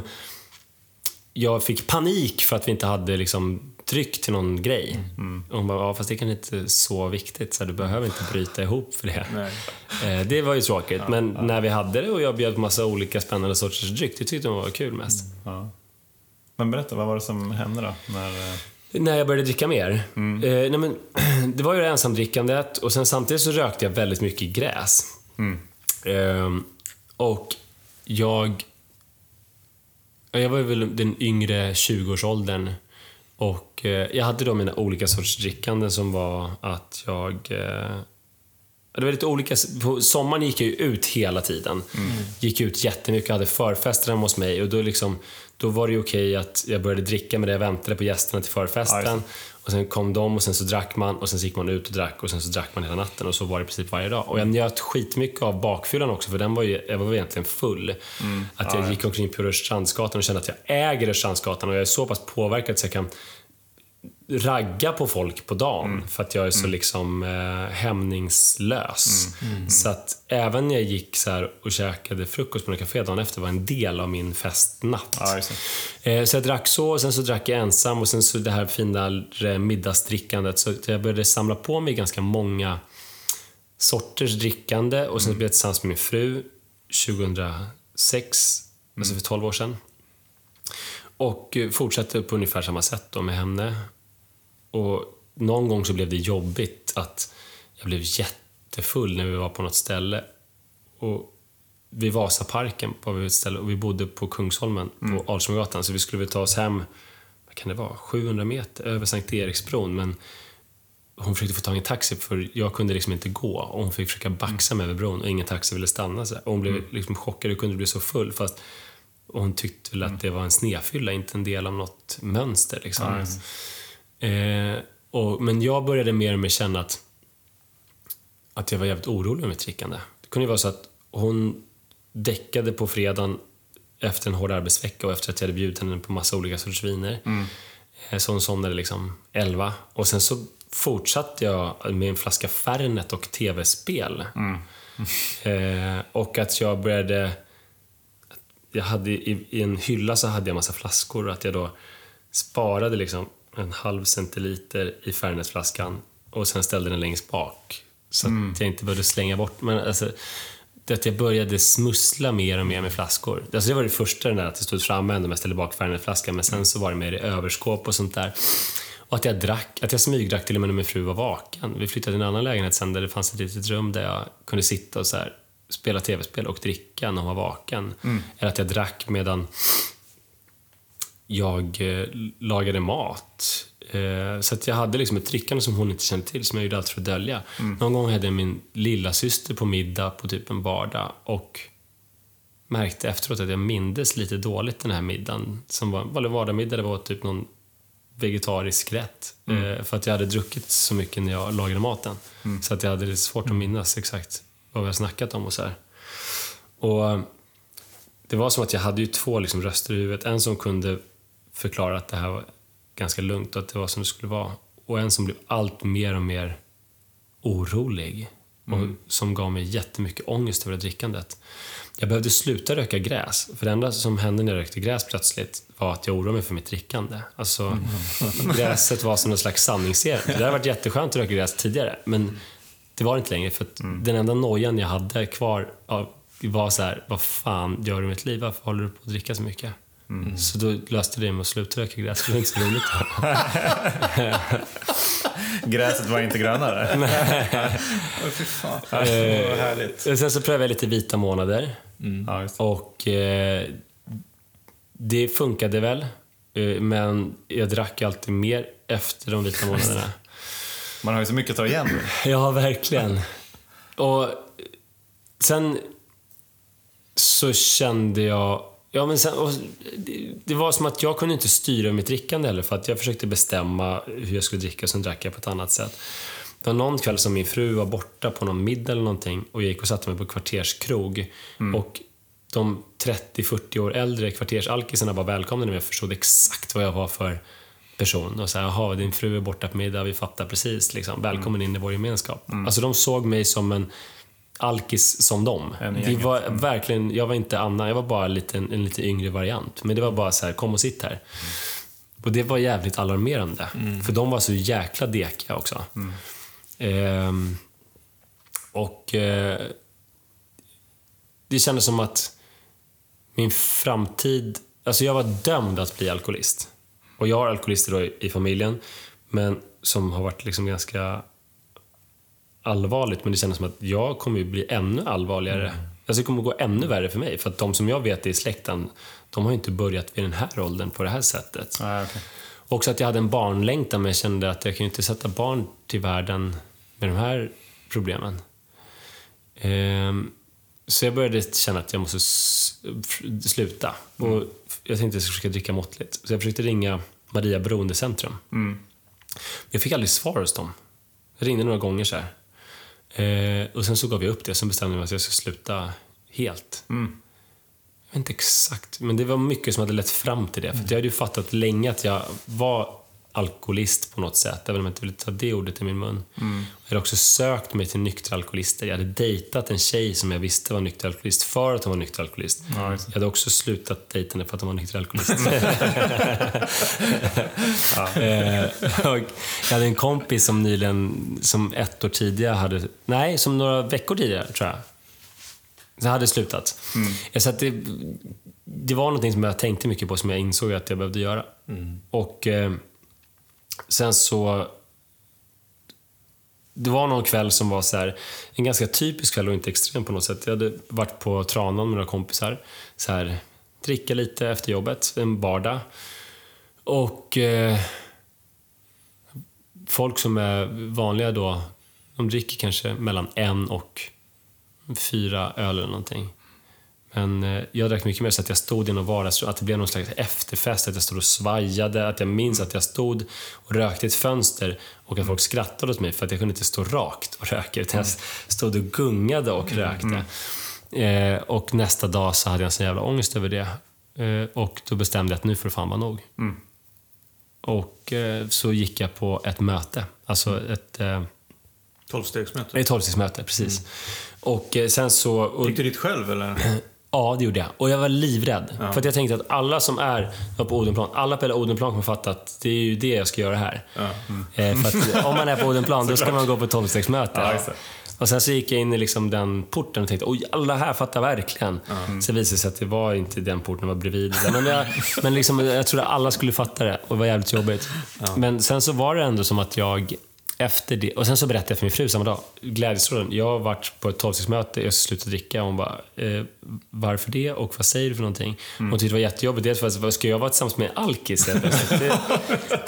jag fick panik för att vi inte hade liksom dryck till någon grej. Och hon bara, ja, fast det kan inte så viktigt, så du behöver inte bryta ihop för det. Eh, Det var ju tråkigt, men när vi hade det och jag bjöd på massa olika spännande sorters dryck, det tyckte hon var kul mest. Ja. Men berätta, vad var det som hände då? När, eh, När jag började dricka mer? Eh, nej men, *clears throat* det var ju det ensamdrickandet och sen samtidigt så rökte jag väldigt mycket gräs. Eh, och jag... ja, Jag var väl den yngre 20-årsåldern och eh, jag hade då mina olika sorts drickanden som var att jag... Det var lite olika. På sommaren gick jag ju ut hela tiden. Gick ut jättemycket, hade förfester hemma hos mig och då, liksom, då var det ju okej att jag började dricka med det jag väntade på gästerna till förfesten. just och sen kom de och sen så drack man och sen så gick man ut och drack och sen så drack man hela natten och så var det i princip varje dag. Och jag njöt skitmycket av bakfyllan också för den var ju, jag var egentligen full. Att jag gick omkring på Rörstrandsgatan och kände att jag äger Rörstrandsgatan och jag är så pass påverkad så jag kan ragga på folk på dagen för att jag är så liksom eh, hämningslös. Så att även när jag gick så och käkade frukost på något café dagen efter var en del av min festnatt. ja. Eh, Så jag drack så, och sen så drack jag ensam och sen så det här finare middagsdrickandet. Så jag började samla på mig ganska många sorters drickande och sen blev jag tillsammans med min fru 2006, alltså för 12 år sedan. Och eh, fortsatte på ungefär samma sätt då med henne. Och någon gång så blev det jobbigt att jag blev jättefull när vi var på något ställe. Och vid Vasaparken var vi ett ställe och vi bodde på Kungsholmen på Alsmogatan så vi skulle väl ta oss hem, vad kan det vara, 700 meter över Sankt Eriksbron men hon försökte få tag i en taxi för jag kunde liksom inte gå och hon fick försöka baxa mig över bron och ingen taxi ville stanna. Så. Och hon blev liksom chockad, hur kunde du bli så full? Fast och hon tyckte väl att det var en snedfylla, inte en del av något mönster. Liksom. Eh, och, men jag började mer och mer känna att, att jag var jävligt orolig med mitt drickande. Det kunde ju vara så att hon däckade på fredagen efter en hård arbetsvecka och efter att jag hade bjudit henne på massa olika sorters viner. Eh, Så hon somnade liksom 11. Och sen så fortsatte jag med en flaska Fernet och tv-spel. Eh, och att jag började... Jag hade, i, I en hylla så hade jag massa flaskor och att jag då sparade liksom en halv centiliter i Fernetflaskan och sen ställde den längst bak. Så att jag inte behövde slänga bort. Men alltså, att jag började smussla mer och mer med flaskor. Alltså det var det första, den där att det stod framme ändå, men jag ställde bak Fernetflaskan. Men sen så var det mer i överskåp och sånt där. Och att jag drack, att jag smygdrack till och med när min fru var vaken. Vi flyttade till en annan lägenhet sen där det fanns ett litet rum där jag kunde sitta och så här, spela tv-spel och dricka när hon var vaken. Eller att jag drack medan jag eh, lagade mat. Eh, så att jag hade liksom ett drickande som hon inte kände till, som jag gjorde allt för att dölja. Någon gång hade jag min lilla syster på middag på typ en vardag och märkte efteråt att jag mindes lite dåligt den här middagen. Som var en vardagsmiddag, det var typ någon vegetarisk rätt. Eh, för att jag hade druckit så mycket när jag lagade maten. Så att jag hade lite svårt att minnas exakt vad vi har snackat om och så här. Och det var som att jag hade ju två liksom röster i huvudet. En som kunde förklara att det här var ganska lugnt och att det var som det skulle vara. Och en som blev allt mer och mer orolig. och som gav mig jättemycket ångest över drickandet. Jag behövde sluta röka gräs, för det enda som hände när jag rökte gräs plötsligt var att jag oroade mig för mitt drickande. Alltså, *laughs* gräset var som en slags sanningsserum. Det hade varit jätteskönt att röka gräs tidigare, men det var det inte längre. För att den enda nojan jag hade kvar var så här, vad fan gör du med ditt liv? Varför håller du på att dricka så mycket? Så då löste det med att sluta röka gräs, det var inte så roligt. *laughs* Gräset var inte grönare. *laughs* Åh, fy fan. Eh, Vad härligt. Sen så prövade jag lite vita månader. Det. Och eh, det funkade väl. Eh, men jag drack alltid mer efter de vita månaderna. *laughs* Man har ju så mycket att ta igen. *clears throat* Ja, verkligen. Och sen så kände jag... Ja, men sen, och det, det var som att jag kunde inte styra mitt drickande heller för att jag försökte bestämma hur jag skulle dricka och sen drack jag på ett annat sätt. Det var någon kväll som min fru var borta på någon middag eller någonting och jag gick och satte mig på kvarterskrog. Och de 30-40 år äldre kvartersalkisarna var välkomnade mig och förstod exakt vad jag var för person. Och så här, jaha, din fru är borta på middag, vi fattar precis. Liksom. Välkommen in i vår gemenskap. Alltså de såg mig som en alkis som dem. Det var verkligen, jag var inte Anna, jag var bara lite, en, en lite yngre variant. Men det var bara så här, kom och sitt här. Och det var jävligt alarmerande. För de var så jäkla dekiga också. Ehm, och eh, det kändes som att min framtid... Alltså jag var dömd att bli alkoholist. Och jag har alkoholister i, i familjen, men som har varit liksom ganska allvarligt. Men det kändes som att jag kommer ju bli ännu allvarligare. Alltså det kommer gå ännu värre för mig. För att de som jag vet i släkten, de har ju inte börjat vid den här åldern på det här sättet. Ja, okej. Också att jag hade en barnlängtan, men jag kände att jag kan ju inte sätta barn till världen med de här problemen. Ehm, så jag började känna att jag måste sluta. Och jag tänkte att jag skulle försöka dricka måttligt. Så jag försökte ringa Maria Beroendecentrum. Mm. Jag fick aldrig svar hos dem. Jag ringde några gånger så här. Eh, och sen så gav jag upp det. Sen bestämde jag mig att jag ska sluta helt. Mm. Jag vet inte exakt, men det var mycket som hade lett fram till det. För jag hade ju fattat länge att jag var alkoholist på något sätt, även om jag inte ville ta det ordet i min mun. Jag hade också sökt mig till nyktra alkoholister. Jag hade dejtat en tjej som jag visste var nykter alkoholist för att hon var nykter alkoholist. Ja, det. Jag hade också slutat dejta henne för att hon var nykter alkoholist. *laughs* Eh, och jag hade en kompis som nyligen, som ett år tidigare hade, nej, som några veckor tidigare tror jag, så hade slutat. Jag Så att det, det var någonting som jag tänkte mycket på som jag insåg att jag behövde göra. Och eh, sen så... Det var någon kväll som var så här, en ganska typisk kväll och inte extrem på något sätt. Jag hade varit på Tranan med några kompisar. Så här, dricka lite efter jobbet, en vardag. Och eh, folk som är vanliga då, de dricker kanske mellan en och fyra öl eller någonting. Men eh, jag drack mycket mer så att jag stod i någon vardagsrum, att det blev någon slags efterfest, att jag stod och svajade, att jag minns att jag stod och rökte i ett fönster och att folk skrattade åt mig för att jag kunde inte stå rakt och röka, utan jag stod och gungade och rökte. Eh, och nästa dag så hade jag en sån jävla ångest över det. Eh, och då bestämde jag att nu får det fan vara nog. Och eh, så gick jag på ett möte, alltså ett eh, Tolvstegsmöte. ett tolvstegsmöte, precis. Och eh, sen så... Och, Gick du dit själv eller? *laughs* Ja, det gjorde jag. Och jag var livrädd. För att jag tänkte att alla som är på Odenplan, alla på hela Odenplan kommer fatta att det är ju det jag ska göra här. Eh, för att *laughs* om man är på Odenplan, då ska man gå på ett tolvstegsmöte. Ja, och sen så gick jag in i liksom den porten och tänkte, oj, alla här fattar verkligen. Sen visade det sig att det var inte den porten, det var bredvid. Men, jag, men liksom, jag trodde alla skulle fatta det och det var jävligt jobbigt. Men sen så var det ändå som att jag efter det, och sen så berättade jag för min fru samma dag, glädjestrålen. Jag har varit på ett tolvstegsmöte, jag ska sluta dricka. Hon bara, eh, varför det och vad säger du för någonting? Hon tyckte det var jättejobbigt. Dels för att, ska jag vara tillsammans med en alkis? Det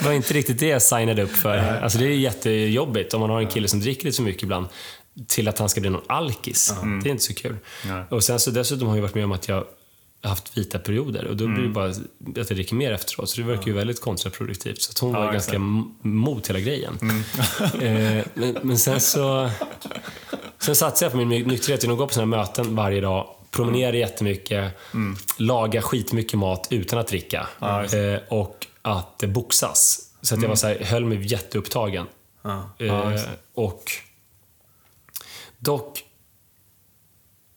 *laughs* var inte riktigt det jag signade upp för. Alltså det är jättejobbigt om man har en kille som dricker lite för mycket ibland till att han ska bli någon alkis. Det är inte så kul. Nej. Och sen så dessutom har jag varit med om att jag haft vita perioder och då blir det bara att jag dricker mer efteråt. Så det verkar ju väldigt kontraproduktivt. Så hon var Ja, ganska mot hela grejen. *laughs* eh, men, men sen så... Sen satsade jag på min ny- nykterhet genom att gå på sådana möten varje dag. Promenera jättemycket. Laga skitmycket mat utan att dricka. Just eh, och att boxas. Så att jag var så här, höll mig jätteupptagen. Ja, Eh, och Dock,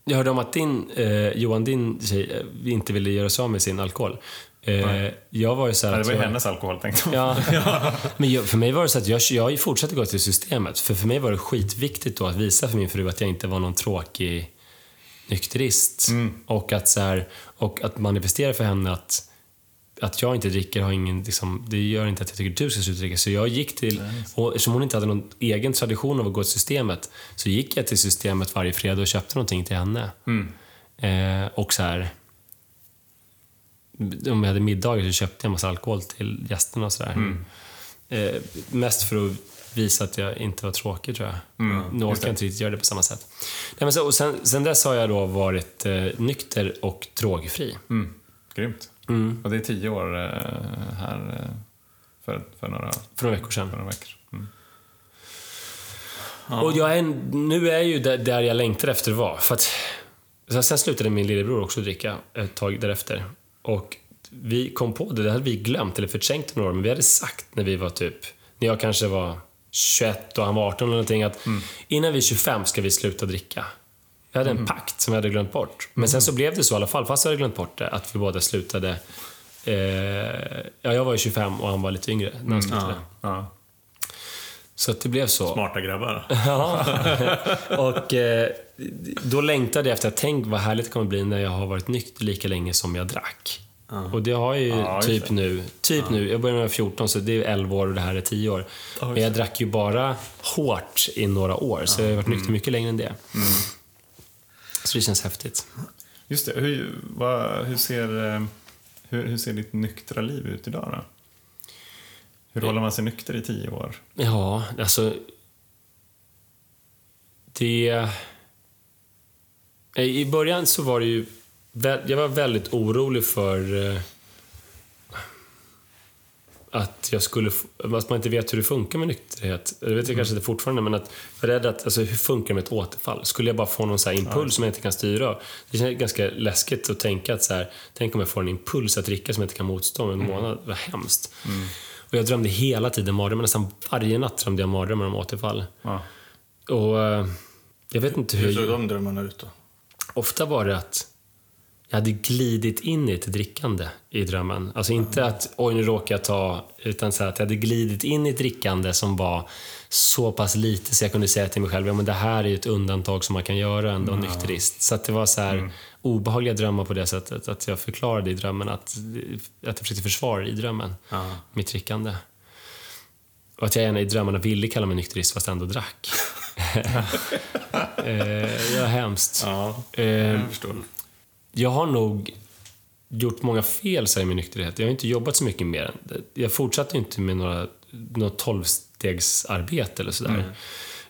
jag hörde om att din, eh, Johan, din tjej, eh, inte ville göra sig av med sin alkohol. Eh, jag var ju så här Ja, det var ju hennes alkohol tänkte jag. *laughs* Ja. Men jag, för mig var det så att jag, jag fortsatte gå till systemet. För för mig var det skitviktigt då att visa för min fru att jag inte var någon tråkig nykterist. Och, att så här, och att manifestera för henne att, att jag inte dricker har ingen, liksom, det gör inte att jag tycker att du ska sluta dricka. Så jag gick till, och eftersom hon inte hade någon egen tradition av att gå till systemet, så gick jag till systemet varje fredag och köpte någonting till henne. Eh, och så här, om jag hade middagar så köpte jag en massa alkohol till gästerna och sådär. Eh, mest för att visa att jag inte var tråkig tror jag. nu orkar jag inte riktigt göra det på samma sätt. Nej, men så, och sen, sen dess har jag då varit eh, nykter och drogfri. Mm. Grymt. Och det är tio år eh, här eh, för, för, några, För några veckor sedan. för några veckor. Mm. Och jag är, nu är jag ju där, där jag längtar efter vara. För att, sen slutade min lillebror också dricka ett tag därefter. Och vi kom på det, det hade vi glömt eller förträngt några år, men vi hade sagt när vi var typ, när jag kanske var 21 och han var 18 eller någonting, att innan vi är 25 ska vi sluta dricka. Vi hade en pakt som vi hade glömt bort. Men sen så blev det så i alla fall, fast jag hade glömt bort det, att vi båda slutade. Eh, ja, jag var ju 25 och han var lite yngre när han slutade. Ja. Så att det blev så. Smarta grabbar. *laughs* Ja. och eh, då längtade jag efter att tänk vad härligt det kommer bli när jag har varit nykter lika länge som jag drack. Och det har jag ju Ja, typ nu. Typ nu. Jag började när jag var 14 så det är 11 år och det här är 10 år. Men jag drack ju bara hårt i några år så jag har varit nykter mycket längre än det. Så det känns häftigt. Just det. Hur, vad, hur, ser, eh, hur, hur ser ditt nyktra liv ut idag då? Hur håller man sig nykter i tio år? Ja, alltså... Det... I början så var det ju... Jag var väldigt orolig för eh, att jag skulle... Att man inte vet hur det funkar med nykterhet. Det vet jag kanske inte fortfarande, men att jag är rädd att... Alltså, hur funkar det med ett återfall? Skulle jag bara få någon så impuls som jag inte kan styra? Det känns ganska läskigt att tänka att så här, tänk om jag får en impuls att dricka som jag inte kan motstå om en månad. Vad hemskt. Och jag drömde hela tiden mardrömmar. Nästan varje natt drömde jag mardrömmar om återfall. Och eh, jag vet inte hur... Hur såg de drömmarna ut då? Ofta var det att jag hade glidit in i ett drickande i drömmen. Alltså inte att oj nu råkar jag ta, utan så att jag hade glidit in i ett drickande som var så pass lite så jag kunde säga till mig själv, ja men det här är ju ett undantag som man kan göra ändå, en nykterist. Så att det var så här obehagliga drömmar på det sättet att jag förklarade i drömmen att, att jag försökte försvara i drömmen mitt drickande. Och att jag gärna i drömmarna ville kalla mig nykterist fast ändå drack. *laughs* *laughs* eh, ja, hemskt. Ja, Eh, jag förstår. Jag har nog gjort många fel i min nykterhet. Jag har inte jobbat så mycket mer. Jag fortsatte inte med några, något tolvstegsarbete eller sådär.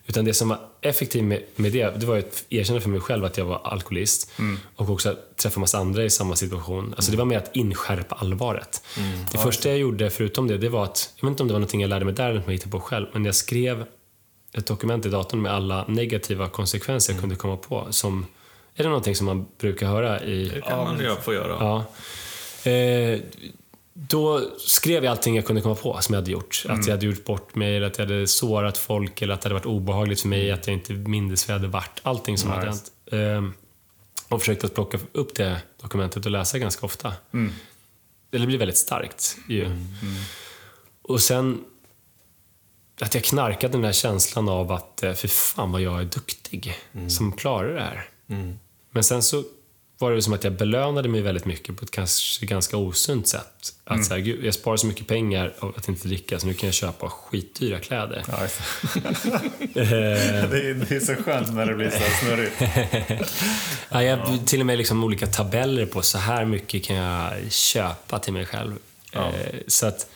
Utan det som var effektivt med, med det, det var att erkänna för mig själv att jag var alkoholist. Och också att träffa massa andra i samma situation. Alltså det var mer att inskärpa allvaret. Det första jag gjorde förutom det, det var att, jag vet inte om det var någonting jag lärde mig där eller något jag hittade på själv, men jag skrev ett dokument i datorn med alla negativa konsekvenser jag kunde komma på. Som, är det någonting som man brukar höra i Det kan man ju få göra. Ja. Eh, då skrev jag allting jag kunde komma på som jag hade gjort. Att jag hade gjort bort mig, eller att jag hade sårat folk, eller att det hade varit obehagligt för mig, att jag inte mindes vad jag hade varit. Allting som hade hänt. Nice. Eh, och försökte att plocka upp det dokumentet och läsa ganska ofta. Det blir väldigt starkt ju. Och sen att jag knarkade den här känslan av att, eh, för fan vad jag är duktig som klarar det här. Men sen så var det som att jag belönade mig väldigt mycket på ett kanske ganska osunt sätt. Att så här, gud, jag sparar så mycket pengar av att inte dricka så nu kan jag köpa skitdyra kläder. Ja, *laughs* *laughs* det. är, det är så skönt när det blir så snurrigt. *laughs* Ja, jag till och med liksom olika tabeller på så här mycket kan jag köpa till mig själv. Eh, så att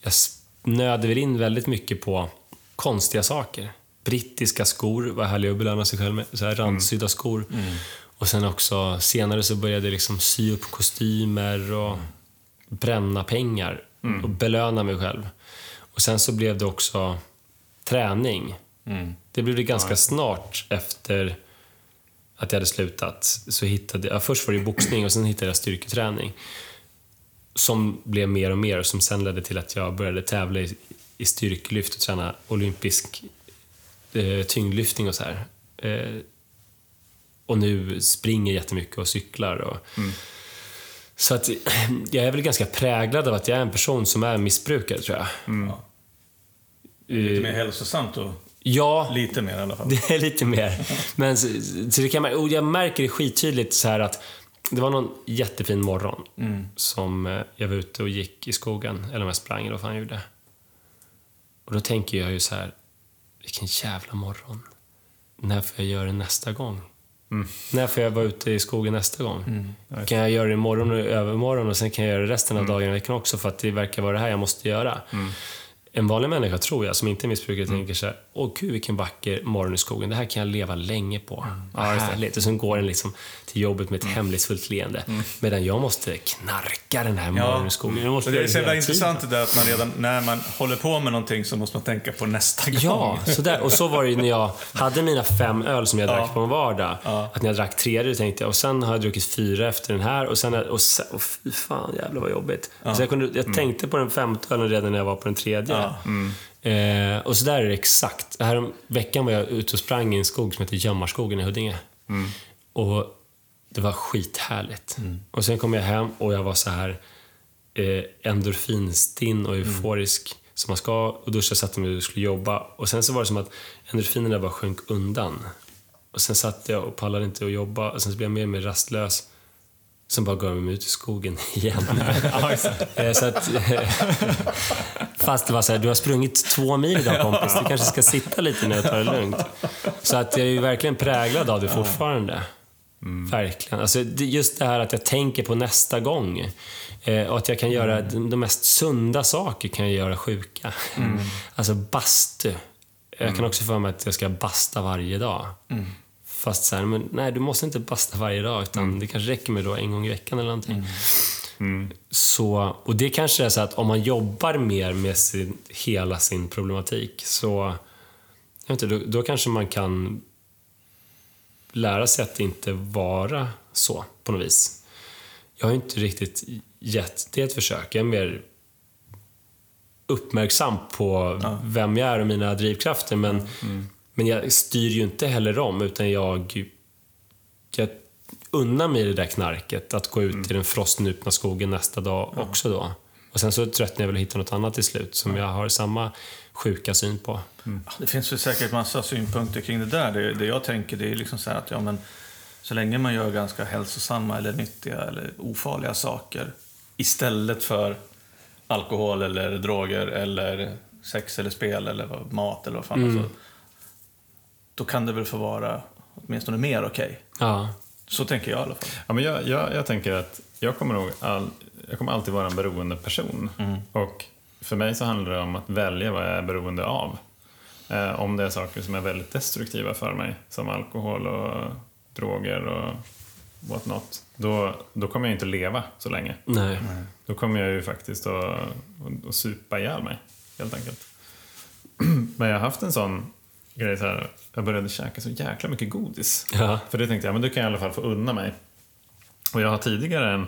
jag snöade väl in väldigt mycket på konstiga saker. Brittiska skor var härliga att belöna sig själv med. Så här randsydda skor. Och sen också senare så började jag liksom sy upp kostymer och bränna pengar och belöna mig själv. Och sen så blev det också träning. Det blev det ganska snart efter att jag hade slutat. Så hittade jag, först var det boxning och sen hittade jag styrketräning. Som blev mer och mer och som sen ledde till att jag började tävla i, i styrkelyft och träna olympisk eh, tyngdlyftning och så här. Eh, och nu springer jättemycket och cyklar. Och, Så att *clears throat* jag är väl ganska präglad av att jag är en person som är missbrukare, tror jag. Lite Eh, mer hälsosamt och Ja, lite mer i alla fall. *laughs* det är lite mer. Men så, så det kan man, och jag märker det skittydligt så här att det var någon jättefin morgon som eh, jag var ute och gick i skogen, eller om jag sprang eller vad fan jag gjorde. Och då tänker jag ju så här, vilken jävla morgon. När får jag göra det nästa gång? När får jag vara ute i skogen nästa gång? Kan jag göra det imorgon och övermorgon och sen kan jag göra det resten av dagen i veckan också för att det verkar vara det här jag måste göra. En vanlig människa, tror jag, som inte är missbrukare, tänker så här, åh gud vilken vacker morgon i skogen, det här kan jag leva länge på. Vad härligt. Och sen går den liksom till jobbet med ett hemlighetsfullt leende. Medan jag måste knarka den här morgonen i skogen. Jag måste och det är så jävla intressant det där att man redan när man håller på med någonting så måste man tänka på nästa gång. Ja, så där. och så var det ju när jag hade mina fem öl som jag drack Ja. på en vardag. Ja. Att när jag drack tredje tänkte jag, och sen har jag druckit fyra efter den här och sen, och sen och fy fan jävlar vad jobbigt. Så jag, kunde, jag tänkte på den femte ölen redan när jag var på den tredje. Ja. Eh, och så där är det exakt. Här veckan var jag ute och sprang i en skog som heter Gömmarskogen i Huddinge. Och det var skithärligt. Och sen kom jag hem och jag var så här eh, endorfinstinn och euforisk som man ska. Och duschade, satte mig och skulle jobba. Och sen så var det som att endorfinerna bara sjönk undan. Och sen satt jag och pallade inte att jobba. Och sen så blev jag mer och mer rastlös. Sen bara gav mig ut i skogen *laughs* igen. Eh, så att, fast det var så här, du har sprungit två mil idag kompis. Du kanske ska sitta lite nu och ta det lugnt. Så att jag är ju verkligen präglad av det fortfarande. Verkligen. Alltså, just det här att jag tänker på nästa gång. Eh, och att jag kan göra de, de mest sunda saker kan jag göra sjuka. *laughs* Alltså bastu. Jag kan också få mig att jag ska basta varje dag. Fast så här, men nej, du måste inte basta varje dag, utan det kanske räcker med då en gång i veckan eller någonting. Så, och det kanske är så att om man jobbar mer med sin, hela sin problematik, så jag vet inte, då, då kanske man kan lära sig att inte vara så på något vis. Jag har inte riktigt gett det ett försök. Jag är mer uppmärksam på vem jag är och mina drivkrafter. Men, men jag styr ju inte heller om, utan jag, jag unnar mig det där knarket. Att gå ut i den frostnupna skogen nästa dag också då. Och sen så tröttnar jag väl och hittar något annat till slut som jag har samma sjuka syn på. Det finns ju säkert massa synpunkter kring det där. Det, det jag tänker det är liksom så här att ja, men, så länge man gör ganska hälsosamma eller nyttiga eller ofarliga saker istället för alkohol eller droger eller sex eller spel eller mat eller vad fan. Alltså, då kan det väl få vara åtminstone mer okej. Ja. Så tänker jag i alla fall. Ja, men jag, jag, jag tänker att jag kommer, nog all, jag kommer alltid vara en beroende person. Och för mig så handlar det om att välja vad jag är beroende av. Eh, om det är saker som är väldigt destruktiva för mig, som alkohol och droger och what not, då, då kommer jag inte leva så länge. Nej. Då kommer jag ju faktiskt att, att, att supa ihjäl mig, helt enkelt. *clears throat* Men jag har haft en sån grej så här, jag började käka så jäkla mycket godis. Ja. För det tänkte jag, men det kan jag i alla fall få unna mig. Och jag har tidigare en,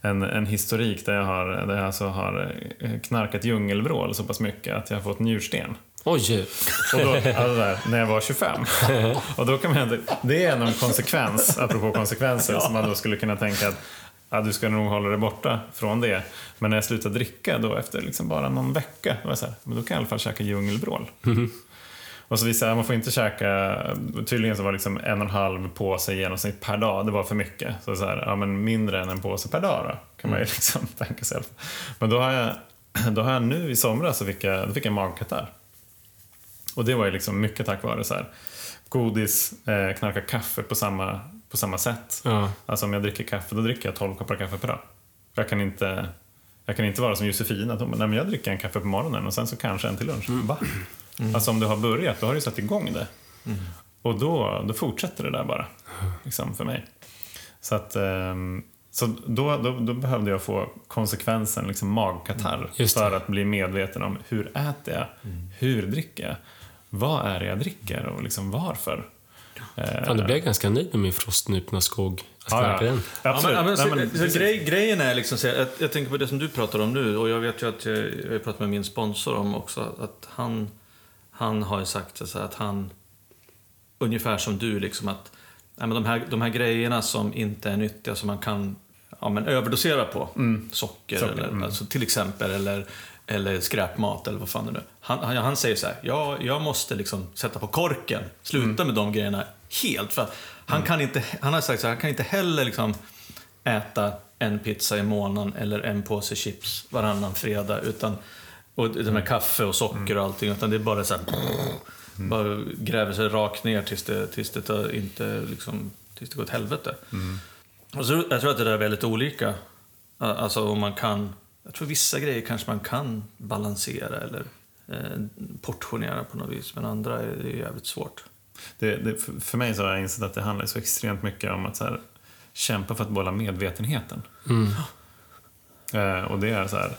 en, en historik där jag, har, där jag alltså har eh, knarkat djungelvrål så pass mycket att jag har fått njursten. Oj! Och då, alltså där, när jag var 25. *laughs* Och då kan man, det är en konsekvens, apropå konsekvenser, som man då skulle kunna tänka att ja, du ska nog hålla dig borta från det. Men när jag slutade dricka då efter liksom bara någon vecka, då var jag så här, men då kan jag i alla fall käka djungelvrål. Och så visade man får inte käka, tydligen så var det liksom en och en halv påse i genomsnitt per dag, det var för mycket. Så, så här, ja men mindre än en påse per dag då, kan man ju liksom *laughs* tänka sig. Men då har jag, då har jag nu i somras så fick jag, då fick jag magkatarr. Och det var ju liksom mycket tack vare så här, godis, eh, knarka kaffe på samma, på samma sätt. Ja. Alltså om jag dricker kaffe, då dricker jag 12 koppar kaffe per dag. Jag kan inte, jag kan inte vara som Josefina, att hon nej men jag dricker en kaffe på morgonen och sen så kanske en till lunch. Va? Alltså om du har börjat, då har du satt igång det. Och då, då fortsätter det där bara, liksom för mig. Så att, ehm, så då, då, då behövde jag få konsekvensen, liksom magkatarr, det. för att bli medveten om hur äter jag, hur dricker jag, vad är det jag dricker och liksom varför. Eh, Fan, du blev ganska nöjd med min frostnupna skog. Att ja, knarka ja. den. Absolut. Ja, men, ja, men, Nej, så, men så grej, grejen är liksom så jag, jag tänker på det som du pratar om nu och jag vet ju att jag, jag pratat med min sponsor om också att han, han har ju sagt så att han ungefär som du, liksom att ja, men de, här, de här grejerna som inte är nyttiga, som man kan ja, men överdosera på, socker, Socker, eller, mm. alltså, till exempel, eller, eller skräpmat eller vad fan det nu han, han, han säger så här, ja, jag måste liksom sätta på korken, sluta med de grejerna helt. För han, kan inte, han har sagt så här, han kan inte heller liksom äta en pizza i månaden eller en påse chips varannan fredag. Utan, och det med kaffe och socker och allting. Utan det är bara så här, bara gräver sig rakt ner tills det, tills det, tar, inte, liksom, tills det går åt helvete. Och så, jag tror att det där är väldigt olika. Alltså om man kan, jag tror vissa grejer kanske man kan balansera eller eh, portionera på något vis. Men andra är, det är jävligt svårt. Det, det, för- mig så har jag insett att det handlar så extremt mycket om att så här, kämpa för att behålla medvetenheten. Eh, och det är så här,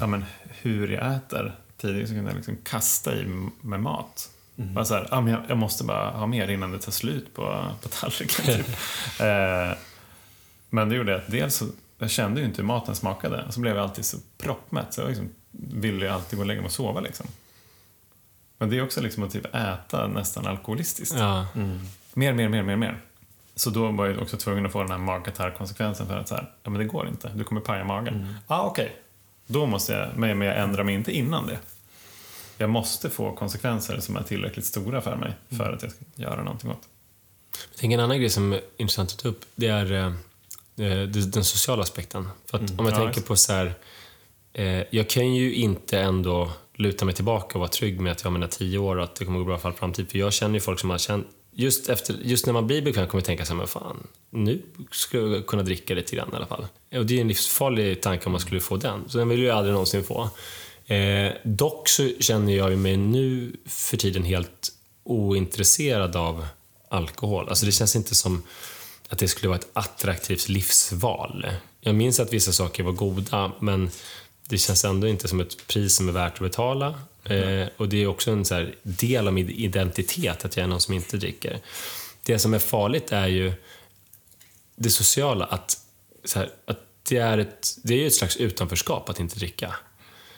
ja, men hur jag äter. Tidigare så kunde jag liksom kasta i med mat. Bara så här, ja, men jag, jag måste bara ha mer innan det tar slut på, på tallriken. *laughs* Typ. eh, men det gjorde att dels så, jag kände ju inte hur maten smakade. Och så blev jag alltid så proppmätt. Så jag liksom ville ju alltid gå och lägga mig och sova liksom. Men det är också liksom att typ äta nästan alkoholistiskt. Ja. Mer, mer, mer, mer, mer. Så då var jag också tvungen att få den här magkatarrkonsekvensen för att så här, ja men det går inte, du kommer paja magen. Ja, ah, okej. Då måste jag, men jag ändrar mig inte innan det. Jag måste få konsekvenser som är tillräckligt stora för mig för att jag ska göra någonting åt. Jag tänker en annan grej som är intressant att ta upp, det är eh, eh, den sociala aspekten. För att om jag Ja, tänker på så här, eh, jag kan ju inte ändå luta mig tillbaka och vara trygg med att jag har mina tio år och att det kommer gå bra för all framtid. För jag känner ju folk som har känt, just, efter, just när man blir bekväm kommer man tänka så här, men fan, nu skulle jag kunna dricka lite grann i alla fall. Och det är en livsfarlig tanke om man skulle få den, så den vill jag aldrig någonsin få. Eh, dock så känner jag mig nu för tiden helt ointresserad av alkohol. Alltså det känns inte som att det skulle vara ett attraktivt livsval. Jag minns att vissa saker var goda, men det känns ändå inte som ett pris som är värt att betala. Eh, och det är också en så del av min identitet, att jag är någon som inte dricker. Det som är farligt är ju det sociala, att, så här, att det, är ett, det är ju ett slags utanförskap att inte dricka.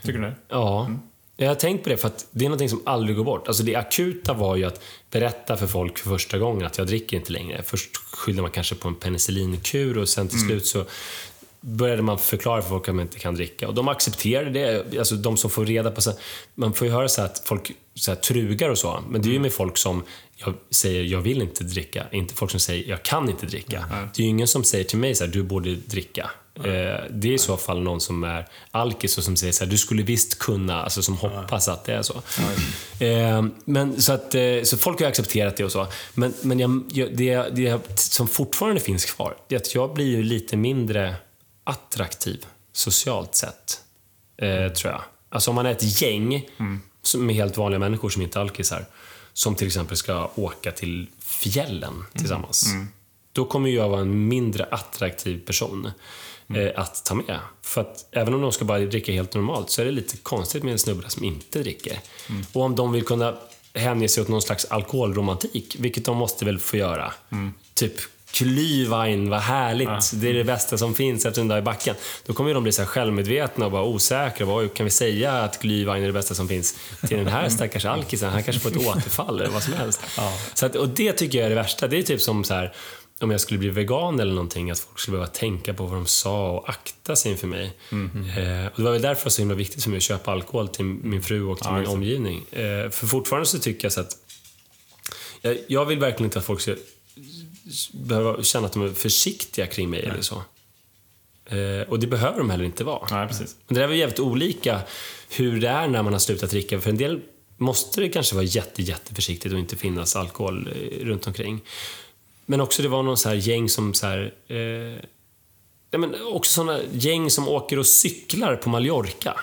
Tycker du det? Ja. Jag har tänkt på det för att det är någonting som aldrig går bort. Alltså det akuta var ju att berätta för folk för första gången att jag dricker inte längre. Först skyllde man kanske på en penicillinkur och sen till slut så började man förklara för folk att man inte kan dricka. Och de accepterade det. Alltså de som får reda på... Så man får ju höra så att folk så här, trugar och så. Men det är ju med folk som jag säger jag vill inte dricka. Inte folk som säger jag kan inte dricka. Det är ju ingen som säger till mig så här, du borde dricka. Eh, Det är i så fall någon som är alkis och som säger så här, du skulle visst kunna, alltså som hoppas att det är så. Eh, Men så att, eh, så folk har accepterat det och så. Men, men jag, det, det som fortfarande finns kvar, det är att jag blir ju lite mindre attraktiv socialt sett, eh, tror jag. Alltså om man är ett gäng som med helt vanliga människor som inte är alkisar, som till exempel ska åka till fjällen tillsammans. Då kommer jag vara en mindre attraktiv person eh, att ta med. För att även om de ska bara dricka helt normalt så är det lite konstigt med en snubbe som inte dricker. Och om de vill kunna hänge sig åt någon slags alkoholromantik, vilket de måste väl få göra. Typ Glühwein, vad härligt. Det är det bästa som finns efter en dag i backen. Då kommer de bli så självmedvetna och bara osäkra. Vad kan vi säga att Glühwein är det bästa som finns till den här stackars alkisen? Han kanske får ett återfall eller vad som helst. Så att, och det tycker jag är det värsta. Det är typ som så här, om jag skulle bli vegan eller någonting, att folk skulle behöva tänka på vad de sa och akta sig inför mig. Eh, och det var väl därför det var så himla viktigt för mig att köpa alkohol till min fru och till Ja, min omgivning. Eh, för fortfarande så tycker jag så att jag, jag vill verkligen inte att folk ska behöva känna att de är försiktiga kring mig eller så. Eh, och det behöver de heller inte vara. Nej, precis. Men det där var jävligt olika hur det är när man har slutat dricka. För en del måste det kanske vara jätte, jätteförsiktigt och inte finnas alkohol eh, runt omkring. Men också det var någon så här gäng som så här, eh, ja, men också såna gäng som åker och cyklar på Mallorca.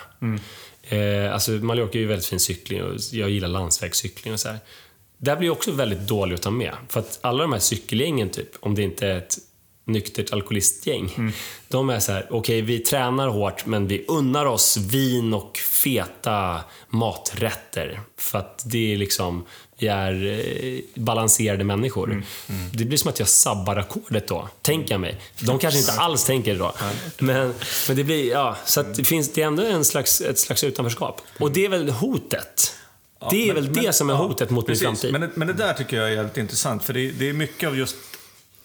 Eh, alltså Mallorca är ju väldigt fin cykling och jag gillar landsvägscykling och så här. Där blir jag också väldigt dålig att ta med. För att alla de här cykelgängen, typ, om det inte är ett nyktert alkoholistgäng, de är så här, okej vi tränar hårt men vi unnar oss vin och feta maträtter. För att det är liksom, vi är eh, balanserade människor. Det blir som att jag sabbar ackordet då, tänker jag mig. De kanske inte alls tänker det då. Men, men det blir, ja, så det finns, det är ändå en slags, ett slags utanförskap. Och det är väl hotet det är men- väl men- det som är ja, hotet mot precis. min framtid. Men men det där tycker jag är jävligt intressant, för det, det är mycket av just,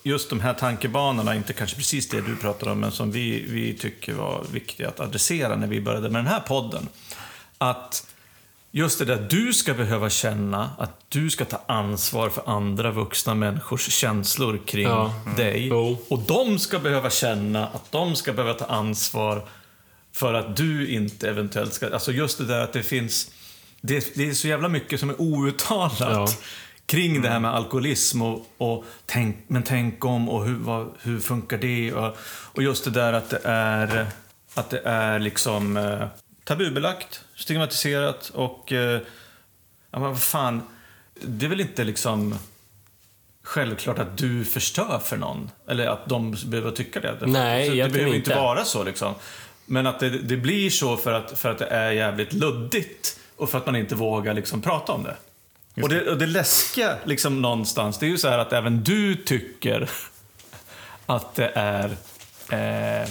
just de här tankebanorna, inte kanske precis det du pratar om, men som vi, vi tycker var viktiga att adressera när vi började med den här podden. Att just det där du ska behöva känna att du ska ta ansvar för andra vuxna människors känslor kring Ja. dig. Och de ska behöva känna att de ska behöva ta ansvar för att du inte eventuellt ska... Alltså just det där att det finns... Det, det är så jävla mycket som är outtalat Ja. kring det här med alkoholism och, och tänk, men tänk om och hur, vad, hur funkar det? Och, och just det där att det är, att det är liksom eh, tabubelagt, stigmatiserat och... Eh, ja, men vad fan, det är väl inte liksom självklart att du förstör för någon. Eller att de behöver tycka det. Nej, Så Det behöver inte inte. vara så liksom. Men att det, det blir så för att, för att det är jävligt luddigt och för att man inte vågar liksom prata om det. Och det, och det läskiga liksom någonstans, det är ju så här att även du tycker *laughs* att det är... Eh,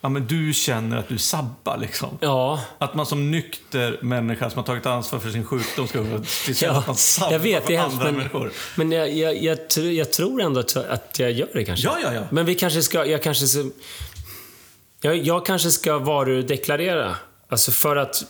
ja, men du känner att du sabbar liksom. Ja, Att man som nykter människa som har tagit ansvar för sin sjukdom ska *laughs* känna ja att man sabbar jag vet. för Det andra men, människor. men jag, jag, jag, tr- jag tror ändå att, att jag gör det kanske. Ja, ja, ja. Men vi kanske ska... Jag kanske ska, jag, jag kanske ska varudeklarera. Alltså för att,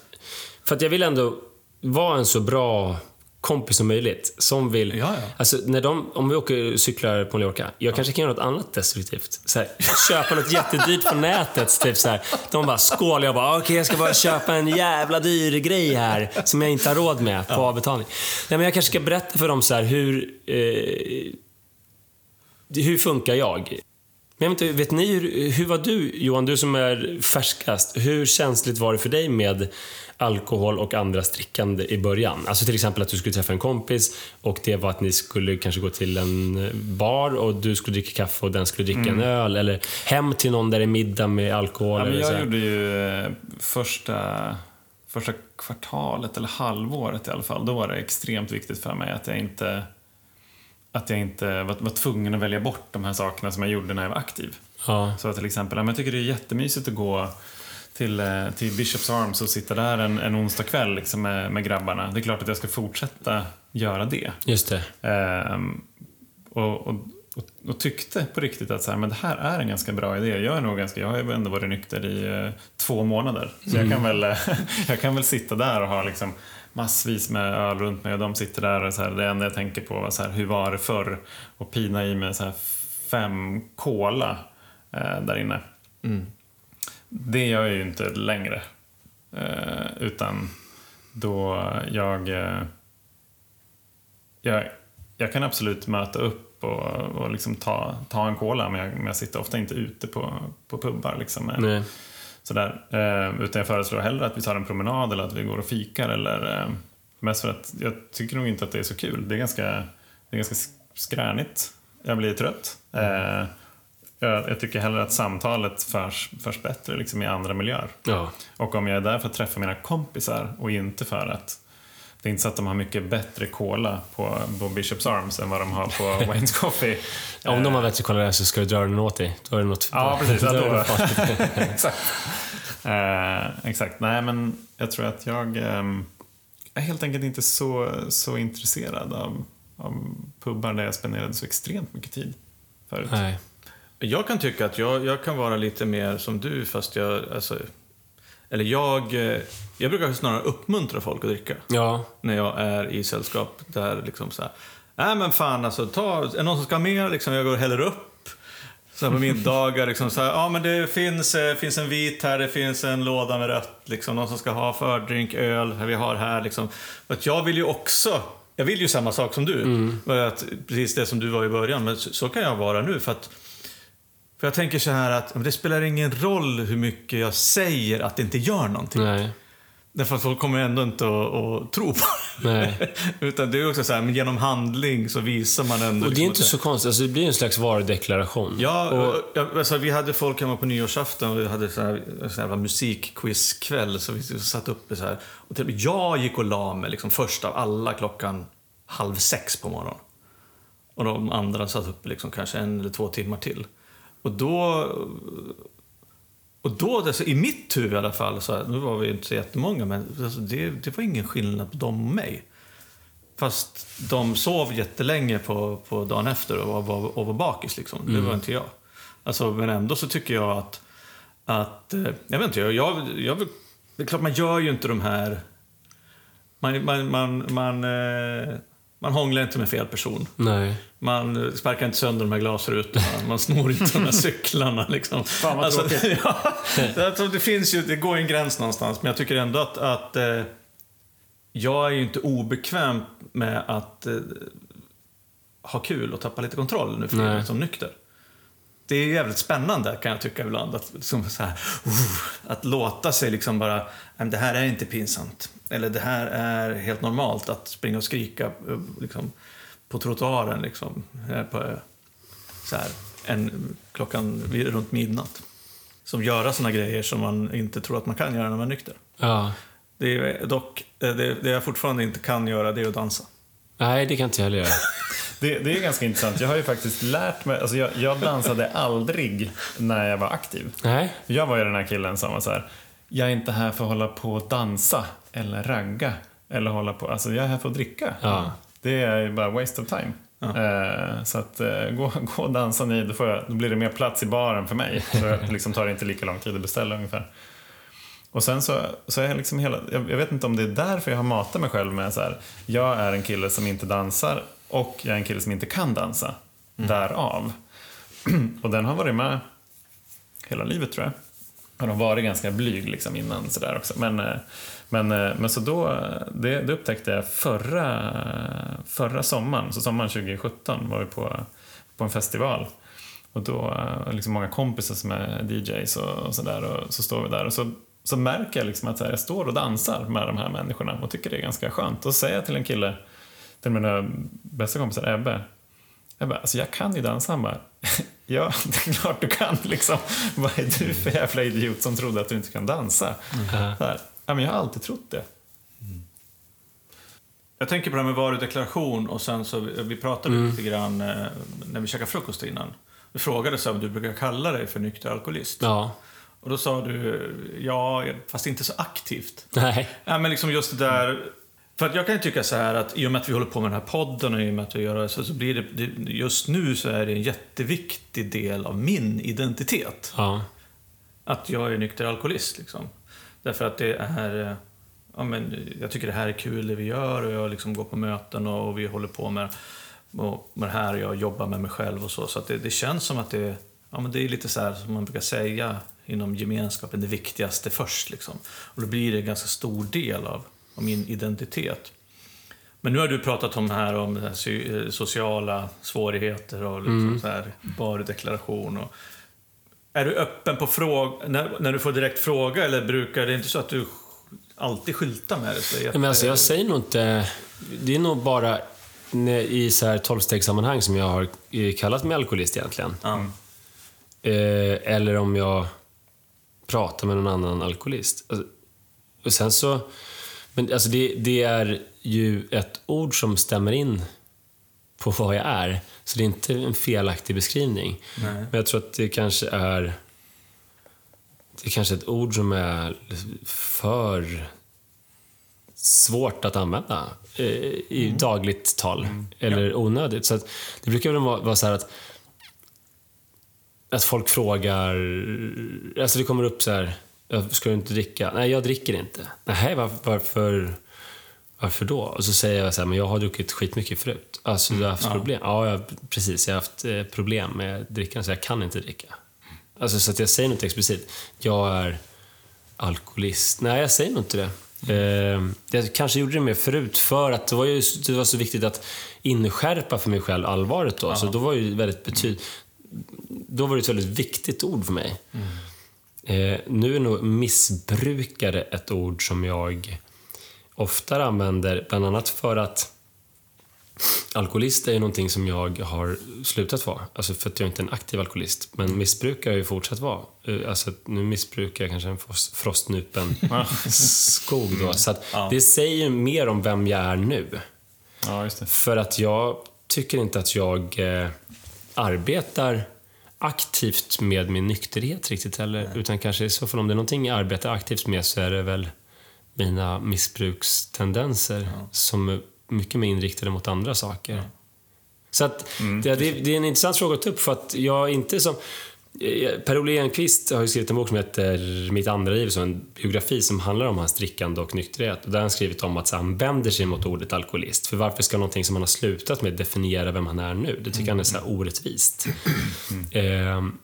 för att jag vill ändå vara en så bra kompis som möjligt. Som vill... Ja, ja. Alltså, när de, om vi åker och cyklar på Mallorca, jag kanske kan göra något annat destruktivt. Så här, köpa något jättedyrt på nätet. Typ så här. De bara skål, jag bara okej jag ska bara köpa en jävla dyr grej här som jag inte har råd med på avbetalning. Nej, men jag kanske ska berätta för dem så här hur... Eh, hur funkar jag? Men jag vet, inte, vet ni, hur, hur var du Johan, du som är färskast, hur känsligt var det för dig med alkohol och andras drickande i början? Alltså till exempel att du skulle träffa en kompis och det var att ni skulle kanske gå till en bar och du skulle dricka kaffe och den skulle dricka en öl eller hem till någon där det är middag med alkohol. Ja, men jag gjorde ju eh, första, första kvartalet, eller halvåret i alla fall, då var det extremt viktigt för mig att jag inte, att jag inte var, var tvungen att välja bort de här sakerna som jag gjorde när jag var aktiv. Ja. Så till exempel, jag tycker det är jättemysigt att gå till, eh, till Bishops Arms och sitta där en, en onsdag kväll liksom med, med grabbarna. Det är klart att jag ska fortsätta göra det. Just det. Ehm, och, och, och, och tyckte på riktigt att så här, men det här är en ganska bra idé. Jag, är nog ganska, jag har ju ändå varit nykter i eh, två månader. Så jag, kan väl, eh, *laughs* jag kan väl sitta där och ha liksom massvis med öl runt mig och de sitter där och så här, det enda jag tänker på var så här, hur var det förr? Och pina i mig så här fem cola eh, där inne. Det gör jag ju inte längre. Eh, utan då jag, eh, jag... Jag kan absolut möta upp och, och liksom ta, ta en cola, men jag, men jag sitter ofta inte ute på, på pubbar. Liksom, med- Nej. Sådär. Eh, utan jag föreslår hellre att vi tar en promenad eller att vi går och fikar. Eller, eh, mest för att jag tycker nog inte att det är så kul. Det är ganska, det är ganska skränigt. Jag blir trött. Eh, jag, jag tycker hellre att samtalet förs, förs bättre liksom, i andra miljöer. Ja. Och om jag är där för att träffa mina kompisar och inte för att det är inte så att de har mycket bättre cola på, på Bishops Arms än vad de har på *laughs* Wayne's Coffee. Ja, Om de har bättre kolla det så ska du dra den åt dig. Då är det något Ja, precis. *laughs* Då då. *laughs* exakt. Eh, exakt. Nej, men jag tror att jag ehm, är helt enkelt inte så, så intresserad av, av pubbar där jag spenderade så extremt mycket tid förut. Nej. Jag kan tycka att jag, jag kan vara lite mer som du, fast jag... Alltså, eller jag... eh, Jag brukar snarare uppmuntra folk att dricka. Ja. När jag är i sällskap där liksom så här... Nej men fan alltså, ta, är det någon som ska ha mer? Liksom, jag går och häller upp. Så på middagar, liksom så här, ja men det finns, eh, finns en vit här, det finns en låda med rött, liksom, någon som ska ha fördrink, öl, vi har här liksom. För att jag vill ju också, jag vill ju samma sak som du. Bara Att, precis det som du var i början, men så, så kan jag vara nu. För att för jag tänker så här att det spelar ingen roll hur mycket jag säger att det inte gör någonting. Nej. Därför att folk kommer ändå inte att, att tro på det. *laughs* Utan det är också så här, men genom handling så visar man ändå... Och det liksom är inte att så konstigt. Alltså, det blir en slags varudeklaration. Ja, Och, alltså, vi hade folk hemma på nyårsafton och vi hade så här, så här musikquizkväll. Så vi satt uppe så här. Och till, jag gick och la mig liksom, först av alla klockan halv sex på morgonen. Och de andra satt uppe liksom, kanske en eller två timmar till. Och då... och då, alltså, i mitt huvud i alla fall, så här, nu var vi inte så jättemånga, men alltså, det, det var ingen skillnad på dem och mig. Fast de sov jättelänge på, på dagen efter och var, och var bakis. Liksom. Det var inte jag. Alltså, men ändå så tycker jag att, att eh, jag vet inte, jag, jag, jag, det är klart man gör ju inte de här, man, man, man, man, eh, man hånglar inte med fel person. Nej. Man sparkar inte sönder de här glasrutorna, man snor inte de här *laughs* cyklarna. Liksom. Fan, vad alltså, *laughs* ja, det, finns ju, det går ju en gräns någonstans, men jag tycker ändå att, att eh, jag är ju inte obekväm med att eh, ha kul och tappa lite kontroll nu för tiden som nykter. Det är jävligt spännande kan jag tycka ibland. Att, liksom här, uh, att låta sig liksom bara, "Nej, men det här är inte pinsamt. Eller det här är helt normalt att springa och skrika eh, liksom, på trottoaren liksom, eh, på, eh, så här, en, klockan runt midnatt. Som göra såna grejer som man inte tror att man kan göra när man är nykter. Ja. Det är dock, det, det jag fortfarande inte kan göra, det är att dansa. Nej, det kan inte jag heller göra. *laughs* Det, det är ganska intressant. Jag har ju faktiskt lärt mig, alltså jag, jag dansade aldrig när jag var aktiv. Nej. Jag var ju den här killen som var så här, jag är inte här för att hålla på och dansa eller ragga eller hålla på, alltså jag är här för att dricka. Ja. Det är bara waste of time. Eh, så att eh, gå, *laughs* gå och dansa ni, då, får jag, då blir det mer plats i baren för mig. Så det liksom tar det inte lika lång tid att beställa ungefär. Och sen så, så är jag liksom hela, jag, jag vet inte om det är därför jag har matat mig själv med så här, jag är en kille som inte dansar och jag är en kille som inte kan dansa. Därav. *clears throat* och den har varit med hela livet tror jag. Har de varit ganska blyg liksom innan sådär också. Men, eh, men, eh, men så då, eh, det, det upptäckte jag förra, förra sommaren, så sommaren 2017 var vi på, på en festival. Och då liksom många kompisar som är DJs och, och sådär och så står vi där och så, så märker jag liksom att så här, jag står och dansar med de här människorna och tycker det är ganska skönt. Och så säger jag till en kille, till mina bästa kompisar Ebbe, jag bara, alltså jag kan ju dansa. Han bara, *laughs* ja, *laughs* det är klart du kan liksom. *laughs* Vad är du för jävla idiot som trodde att du inte kan dansa? Så här, ja, men jag har alltid trott det. Jag tänker på det här med varudeklaration och sen så, vi pratade Mm. lite grann eh, när vi käkade frukost innan. Du frågade så här om du brukar kalla dig för nykter alkoholist. Ja. Och då sa du, ja, fast inte så aktivt. Nej. Ja, men liksom just det där... För att jag kan ju tycka så här att i och med att vi håller på med den här podden och i och med att vi gör det så, så blir det. Just nu så är det en jätteviktig del av min identitet. Ja. Att jag är nykter alkoholist liksom. Därför att det är... Ja, men jag tycker det här är kul det vi gör och jag liksom går på möten och, och vi håller på med, och med det här och jag jobbar med mig själv och så. Så det, det känns som att det, ja, men det är lite så här som man brukar säga inom gemenskapen, det viktigaste först. Liksom. Och då blir det en ganska stor del av, av min identitet. Men nu har du pratat om här om här eh, sociala svårigheter och liksom så här varudeklaration. Och, är du öppen på fråga, när, när du får direkt fråga eller brukar det inte så att du alltid skyltar med det? Så Nej, Men alltså, jag säger nog inte... Det är nog bara i så här tolvstegssammanhang som jag har eh, kallat mig alkoholist egentligen. Eh, eller om jag pratar med någon annan alkoholist. Alltså, Och sen så... Men alltså det, det är ju ett ord som stämmer in på vad jag är. Så det är inte en felaktig beskrivning. Nej. Men jag tror att det kanske är... Det är kanske ett ord som är för svårt att använda eh, i dagligt tal. Eller onödigt. Så att det brukar väl vara, vara så här att att folk frågar... Alltså det kommer upp så här... "Ja, Ska du inte dricka? Nej, jag dricker inte. Nej, var, varför, varför då? Och så säger jag så här, men jag har druckit skitmycket förut. Alltså, du har haft problem? Ja, jag, precis. Jag har haft eh, problem med drickan, så jag kan inte dricka. Alltså, så att jag säger något explicit. Jag är alkoholist. Nej, jag säger nog inte det. Eh, jag kanske gjorde det mer förut för att det var, ju, det var så viktigt att inskärpa för mig själv allvaret då. Så då var ju väldigt betyd... Då var det ett väldigt viktigt ord för mig. Eh, nu är nog missbrukare ett ord som jag oftare använder, bland annat för att alkoholist är ju någonting som jag har slutat vara. Alltså för att jag inte är en aktiv alkoholist. Men missbrukare har jag ju fortsatt vara. Eh, Alltså nu missbrukar jag kanske en frost- frostnupen *laughs* skog då. Så att det säger mer om vem jag är nu. Ja. För att jag tycker inte att jag eh, arbetar aktivt med min nykterhet riktigt heller. Utan kanske i så fall om det är någonting jag arbetar aktivt med så är det väl mina missbrukstendenser som är mycket mer inriktade mot andra saker. Så att, det, det, det är en intressant fråga att ta upp för att jag inte som... eh, Per-Olle Enquist har ju skrivit en bok som heter Mitt andra liv, som en biografi som handlar om hans drickande och nykterhet. Och där har han skrivit om att han vänder sig mot ordet alkoholist. För varför ska någonting som han har slutat med definiera vem han är nu? Det tycker han är så här orättvist. *clears throat* Ehm,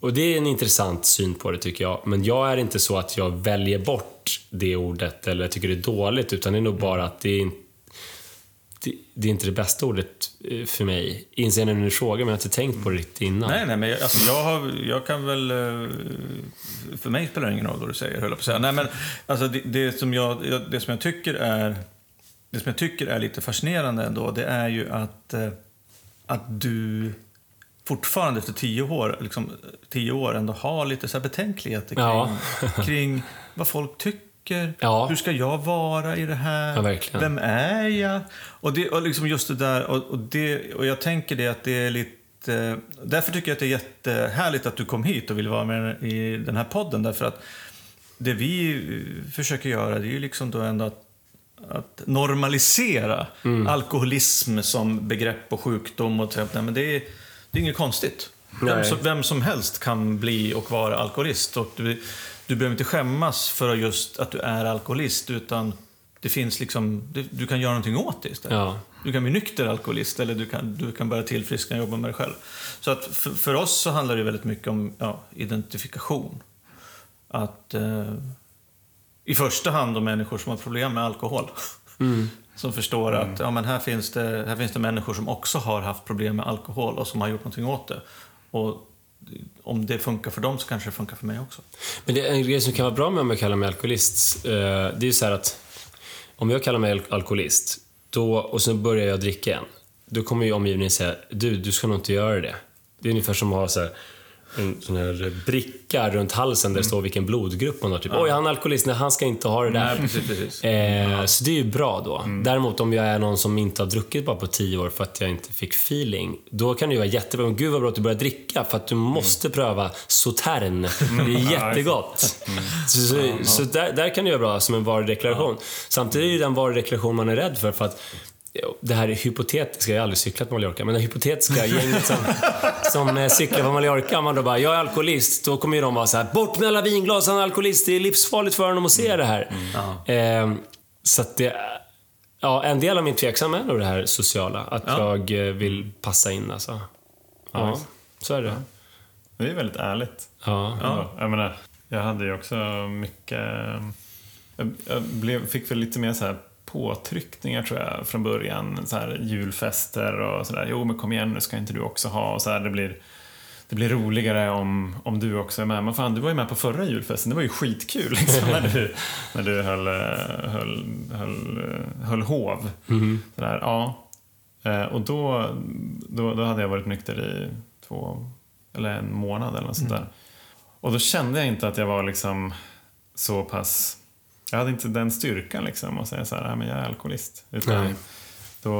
och det är en intressant syn på det tycker jag. Men jag är inte så att jag väljer bort det ordet eller tycker det är dåligt. Utan det är nog bara att det är, in, det, det är inte det bästa ordet eh, för mig. Inser när du frågar, men jag har inte tänkt på det riktigt innan. Nej, nej, men jag, alltså, jag, har, jag kan väl... eh, För mig spelar det ingen roll vad du säger, höll jag på att säga. Nej, men alltså, det, det, som jag, det som jag tycker är... Det som jag tycker är lite fascinerande ändå, det är ju att, eh, att du fortfarande efter tio år, liksom, tio år ändå har lite så här betänkligheter kring, Ja. kring vad folk tycker. Ja. Hur ska jag vara i det här? Ja. Vem är jag? Och, det, och liksom just det där, och, och, det, och jag tänker det att det är lite... Därför tycker jag att det är jättehärligt att du kom hit och vill vara med i den här podden. Därför att det vi eh, försöker göra det är ju liksom då ändå att, att normalisera Mm. alkoholism som begrepp och sjukdom. Och sånt. Nej, men det, är, det är inget konstigt. Vem som, vem som helst kan bli och vara alkoholist. Och du, du behöver inte skämmas för just att du är alkoholist, utan det finns liksom, du, kan göra någonting åt det istället. Ja. Du kan bli nykter alkoholist eller du kan, du kan börja tillfriskna och jobba med dig själv. Så att för, för oss så handlar det väldigt mycket om ja, identifikation. Att eh, i första hand om människor som har problem med alkohol. *laughs* Som förstår att ja, men här, finns det, här finns det människor som också har haft problem med alkohol och som har gjort någonting åt det. Och om det funkar för dem så kanske det funkar för mig också. Men det är en grej som kan vara bra med om jag kallar mig alkoholist. Eh, det är ju så här att om jag kallar mig alkoholist då, och sen börjar jag dricka igen. Då kommer ju omgivningen säga, du, du ska nog inte göra det. Det är ungefär som att ha så här, en sån här bricka runt halsen där det står vilken blodgrupp man har. Typ, oj han är alkoholist, nej han ska inte ha det där. precis, precis. Eh, Så det är ju bra då. Däremot om jag är någon som inte har druckit bara på tio år för att jag inte fick feeling, då kan det ju vara jättebra. Men gud vad bra att du börjar dricka för att du måste pröva Sautern. Det är jättegott. Så, så, så där, där kan det vara bra som en varudeklaration. Samtidigt är det ju den varudeklaration man är rädd för. för att det här hypotetiska, jag har aldrig cyklat på Mallorca, men det hypotetiska gänget som, som eh, cyklar på Mallorca, man då bara, jag är alkoholist, då kommer ju de vara så här, bort med alla vinglas, han är alkoholist, det är livsfarligt för honom att se det här. Eh, så att det, ja, en del av min tveksam är nog det här sociala, att jag eh, vill passa in alltså. Ja, så är det. Det är väldigt ärligt. Ja. ändå. Jag menar, jag hade ju också mycket... Jag, jag blev, fick väl lite mer så här påtryckningar tror jag från början. Så här julfester och sådär. Jo men kom igen nu ska inte du också ha och så här, det blir det blir roligare om, om du också är med. Men fan, du var ju med på förra julfesten. Det var ju skitkul *laughs* liksom, när du, när du höll, höll, höll, höll hov. Sådär, ja. Eh, Och då, då, då hade jag varit nykter i två, eller en månad eller något sånt där. Och då kände jag inte att jag var liksom så pass... Jag hade inte den styrkan liksom att säga så här, "Nej, men jag är alkoholist. Utan Nej. då,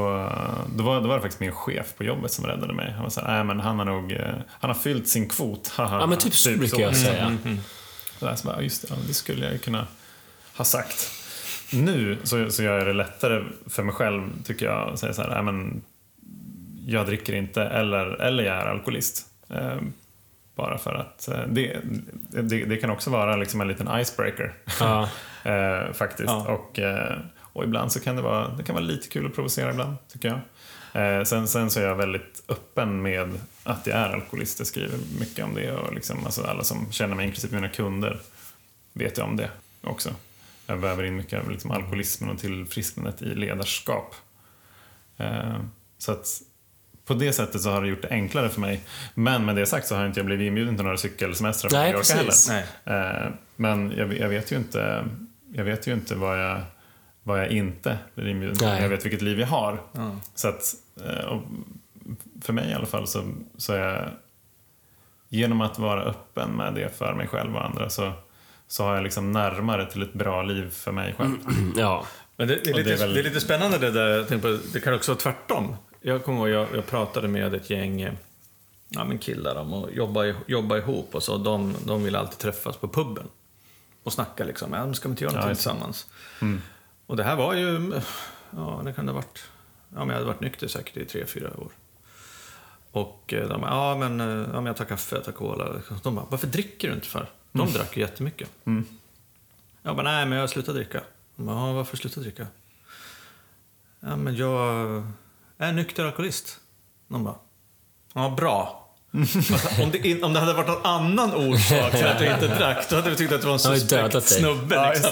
då, var, då var det faktiskt min chef på jobbet som räddade mig. Han var så här, men han har nog, eh, han har fyllt sin kvot. haha." *laughs* ja, men typ så brukar jag säga. Så där, så bara, just det, det skulle jag ju kunna ha sagt. Nu så, så gör jag det lättare för mig själv, tycker jag, att säga så här, men jag dricker inte eller, eller jag är alkoholist. Eh, bara för att eh, det, det, det kan också vara liksom en liten icebreaker. Ja. *laughs* eh, faktiskt. Ja. Och, eh, och ibland så kan det vara, det kan vara lite kul att provocera ibland, tycker jag. Eh, sen, sen så är jag väldigt öppen med att jag är alkoholist. Jag skriver mycket om det och liksom, alltså alla som känner mig, inklusive mina kunder, vet jag om det också. Jag väver in mycket av liksom alkoholismen och tillfrisknandet i ledarskap. Eh, så att på det sättet så har det gjort det enklare för mig. Men med det sagt så har inte jag blivit inbjuden till några cykelsemestrar på Mallorca heller. Eh, Men jag, jag vet ju inte, jag vet ju inte vad jag, vad jag inte blir inbjuden till. Jag vet vilket liv jag har. Ja. Så att, eh, för mig i alla fall så, så är jag, genom att vara öppen med det för mig själv och andra så, så har jag liksom närmare till ett bra liv för mig själv. *clears throat* Ja. Men det, det, är lite, det det, är är väl- lite spännande det där. Jag tänkte på, det kan också vara tvärtom. Jag kommer ihåg, jag, jag pratade med ett gäng, eh, ja, men killar de och jobba, jobba ihop och så. De, de vill alltid träffas på puben och snacka liksom. Ja, ska vi inte göra någonting det. tillsammans? Och det här var ju, ja, det kan det ha varit, ja, men jag hade varit nykter säkert i tre, fyra år. Och eh, de bara, ja men, eh, ja men jag tar kaffe, jag tar cola. De bara, varför dricker du inte för? De drack ju jättemycket. Jag bara, nej men jag har slutat dricka. De bara, ja, varför slutat dricka? Ja men jag är nykter alkoholist. De bara, ja bra. Om, det, in- om det hade varit någon annan orsak till att du inte drack, då hade vi tyckt att det var en suspekt snubbe. Ja, Liksom.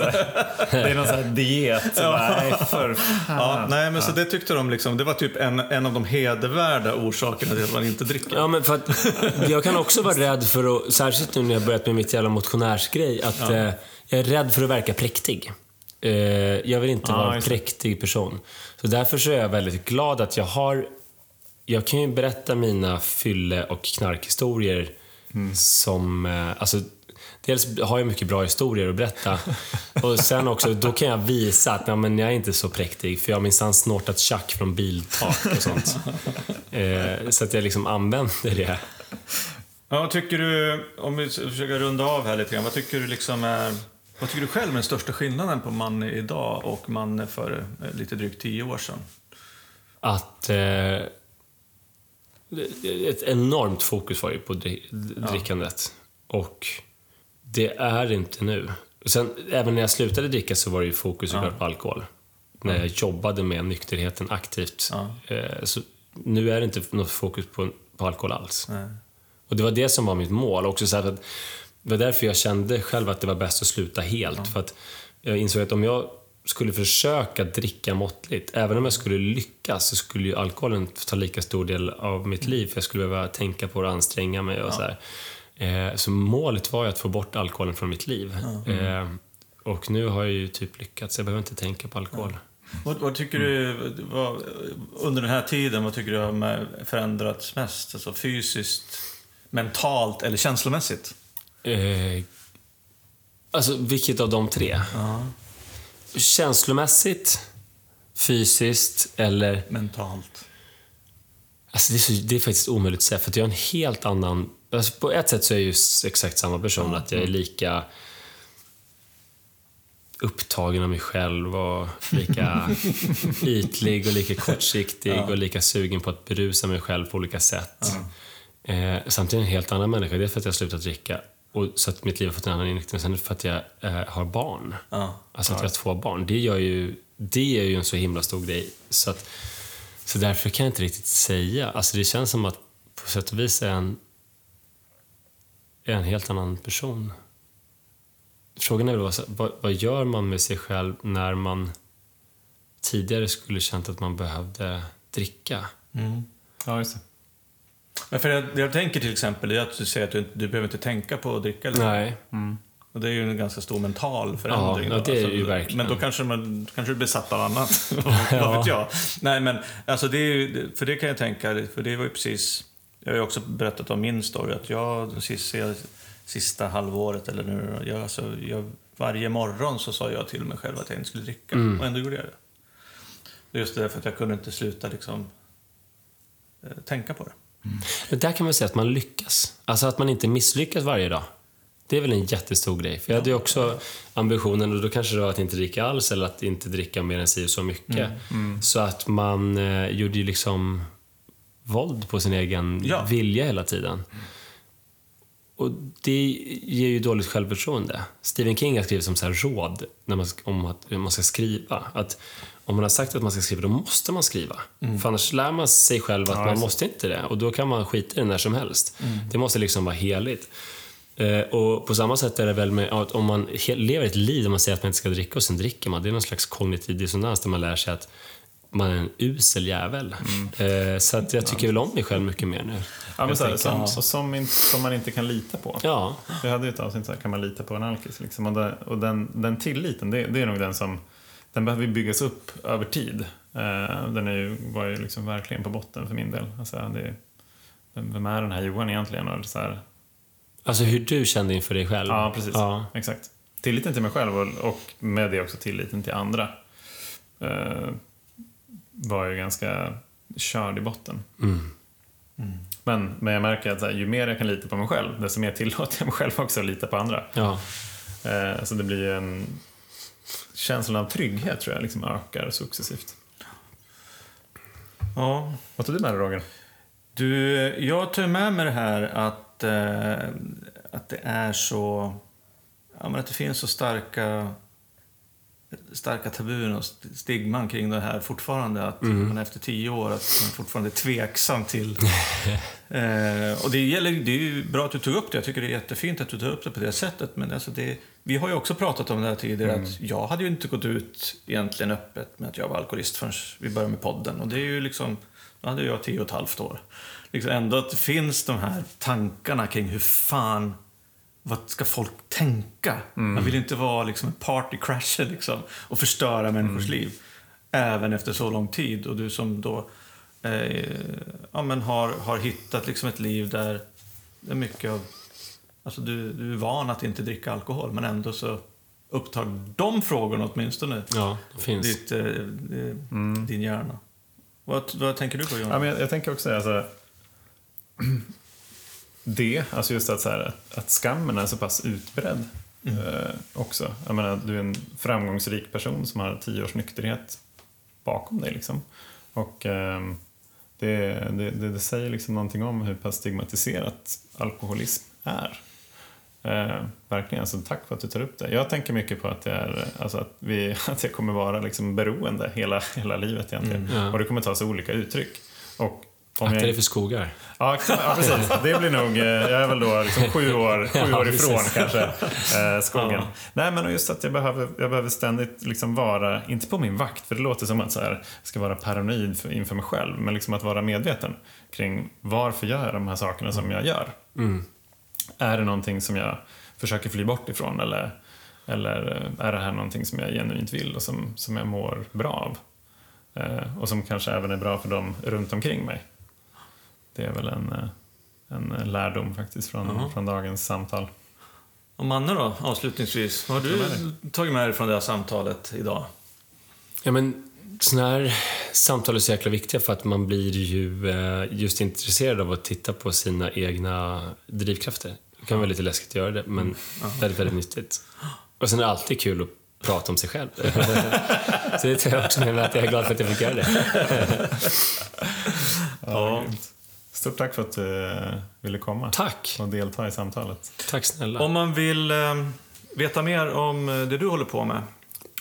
det. är någon sån här diet. Så bara, nej, för. Ja, nej, men så det tyckte de liksom, det var typ en, en av de hedervärda orsakerna till att man inte dricker. Ja, men för att jag kan också vara rädd för att, särskilt nu när jag börjat med mitt jävla motionärsgrej, att eh, jag är rädd för att verka präktig. Eh, jag vill inte Ja, vara en präktig person. Så därför så är jag väldigt glad att jag har... Jag kan ju berätta mina fylle och knarkhistorier som... Eh, alltså, dels har jag mycket bra historier att berätta. *laughs* Och sen också, då kan jag visa att nej, men jag är inte så präktig, för jag har minsann snortat tjack från biltak och sånt. *laughs* Eh, så att jag liksom använder det. Ja, vad tycker du, om vi försöker runda av här lite grann, vad tycker du liksom är, vad tycker du själv är den största skillnaden på man idag och man för eh, lite drygt tio år sedan? att eh, ett enormt fokus var ju på dri- drickandet. Och det är inte nu. Sen, även när jag slutade dricka så var det ju fokus såklart på alkohol. När jag jobbade med nykterheten aktivt. Eh, så nu är det inte något fokus på, på alkohol alls. Nej. Och det var det som var mitt mål. Också så att, det var därför jag kände själv att det var bäst att sluta helt. För att jag insåg att om jag skulle försöka dricka måttligt, även om jag skulle lyckas, så skulle ju alkoholen ta lika stor del av mitt liv. För jag skulle behöva tänka på det och anstränga mig och så här. Eh, så målet var ju att få bort alkoholen från mitt liv. Eh, och nu har jag ju typ lyckats. Jag behöver inte tänka på alkohol. Vad, vad tycker du, vad, under den här tiden, vad tycker du har förändrats mest? Alltså fysiskt, mentalt eller känslomässigt? Eh, alltså, vilket av de tre? Känslomässigt, fysiskt eller... Mentalt. Alltså det, är så, det är faktiskt omöjligt att säga, för att jag är en helt annan... Alltså på ett sätt så är jag ju exakt samma person, att jag är lika upptagen av mig själv och lika *laughs* ytlig och lika kortsiktig och lika sugen på att berusa mig själv på olika sätt. Eh, samtidigt är jag en helt annan människa. Det är för att jag har slutat dricka och så att mitt liv har fått en annan inriktning. Sen för att jag eh, har barn. Ja. Alltså att jag har två barn. Det, gör ju, det är ju en så himla stor grej. Så, att, så därför kan jag inte riktigt säga. Alltså det känns som att på sätt och vis är en, är en helt annan person. Frågan är väl vad, vad, gör man med sig själv när man tidigare skulle känt att man behövde dricka? Ja, just det. Men för jag, det jag tänker till exempel är att du säger att du, du behöver inte tänka på att dricka. Eller? Nej. Och det är ju en ganska stor mental förändring. Ja, det är ju verkligen. Men då kanske man kanske du är besatt av annat. *laughs* *laughs* Vad vet jag? Nej, men alltså det är ju, för det kan jag tänka, för det var ju precis... Jag har ju också berättat om min story, att jag sista, sista halvåret eller nu, jag, alltså, jag, varje morgon så sa jag till mig själv att jag inte skulle dricka. Mm. Och ändå gjorde jag det. Just det, för att jag kunde inte sluta liksom, eh, tänka på det. Men där kan man säga att man lyckas. Alltså att man inte misslyckas varje dag. Det är väl en jättestor grej. För jag hade ju också ambitionen, och då kanske det var att inte dricka alls eller att inte dricka mer än si så mycket. Så att man eh, gjorde ju liksom våld på sin egen Ja. vilja hela tiden. Och det ger ju dåligt självförtroende. Stephen King har skrivit som så här råd när man, om att hur man ska skriva. Att om man har sagt att man ska skriva, då måste man skriva. För annars lär man sig själv att man måste inte det. Och då kan man skita i det när som helst. Det måste liksom vara heligt. Eh, och på samma sätt är det väl med att om man lever ett liv där man säger att man inte ska dricka och sen dricker man. Det är någon slags kognitiv dissonans där man lär sig att man är en usel jävel. Eh, så att jag tycker väl om mig själv mycket mer nu. Ja, men så här, som, ja. som, inte, som man inte kan lita på. Ja, Vi hade ju ett avsnitt så här, kan man lita på en alkis? Liksom. Och, det, och den, den tilliten, det, det är nog den som den behöver ju byggas upp över tid. Eh, den är ju, var ju liksom verkligen på botten för min del. Alltså, det, vem, är den här Johan egentligen? Och så här, alltså hur du kände inför dig själv. ja, precis. Ja. Exakt. Tilliten till mig själv och, och med det också tilliten till andra eh, var ju ganska körd i botten. Men, men jag märker att så här, ju mer jag kan lita på mig själv, desto mer tillåter jag mig själv också att lita på andra. Ja. Eh, så det blir ju en... Känslan av trygghet tror jag liksom ökar successivt. Ja. Vad tog du med dig Roger? Du, jag tar med mig det här att, eh, att det är så... Ja, men att det finns så starka, starka tabun och st- stigman kring det här fortfarande. Att man efter tio år att man fortfarande är tveksam till... *laughs* eh, och det, gäller, det är ju bra att du tog upp det. Jag tycker det är jättefint att du tar upp det på det sättet. Men alltså det, vi har ju också pratat om det här tidigare. Att jag hade ju inte gått ut egentligen öppet med att jag var alkoholist förrän vi började med podden. Och det är ju liksom... Då hade jag tio och ett halvt år. Liksom ändå att det finns de här tankarna kring hur fan vad ska folk tänka? Man vill inte vara liksom en partycrasher liksom, och förstöra människors liv. Även efter så lång tid. Och du som då eh, ja, men har, har hittat liksom ett liv där det är mycket av... Alltså du, du är van att inte dricka alkohol, men ändå så upptar de frågorna åtminstone Ja, det finns. ditt, eh, eh, din hjärna. Vad, vad tänker du på, Jonas? Ja, men jag, jag tänker också alltså, *clears throat* det, alltså just att, så här, att, att skammen är så pass utbredd eh, också. Jag menar, du är en framgångsrik person som har tio års nykterhet bakom dig. Liksom. Och ehm, det, det, det, det säger liksom någonting om hur pass stigmatiserat alkoholism är. Eh, verkligen, alltså, tack för att du tar upp det. Jag tänker mycket på att, det är, alltså, att, vi, *laughs* att jag kommer vara liksom beroende hela, hela livet egentligen. ja. Och det kommer ta sig olika uttryck. Och Akta jag, dig för skogar. Ja, ja, precis. Det blir nog... eh, Jag är väl då liksom sju *laughs* år, sju år ifrån kanske, eh, skogen. Ja. Nej, men just att jag behöver, jag behöver ständigt liksom vara, inte på min vakt, för det låter som att så här, jag ska vara paranoid för, inför mig själv, men liksom att vara medveten kring varför gör jag de här sakerna som jag gör. Är det någonting som jag försöker fly bort ifrån eller, eller är det här någonting som jag genuint vill och som, som jag mår bra av? Eh, och som kanske även är bra för dem runt omkring mig. Det är väl en, eh, en lärdom faktiskt från, från dagens samtal. Och Manne då, avslutningsvis. Vad har du tagit med dig från det här samtalet idag? Ja, men sådana här samtal är så jäkla viktiga för att man blir ju eh, just intresserad av att titta på sina egna drivkrafter. Det kan vara lite läskigt att göra det, men väldigt, väldigt nyttigt. Och sen är det alltid kul att prata om sig själv. *laughs* så det tar jag också med mig att jag är glad för att jag fick göra det. Ja. Stort tack för att du eh, ville komma Tack! och delta i samtalet. Tack snälla. Om man vill eh, veta mer om eh, det du håller på med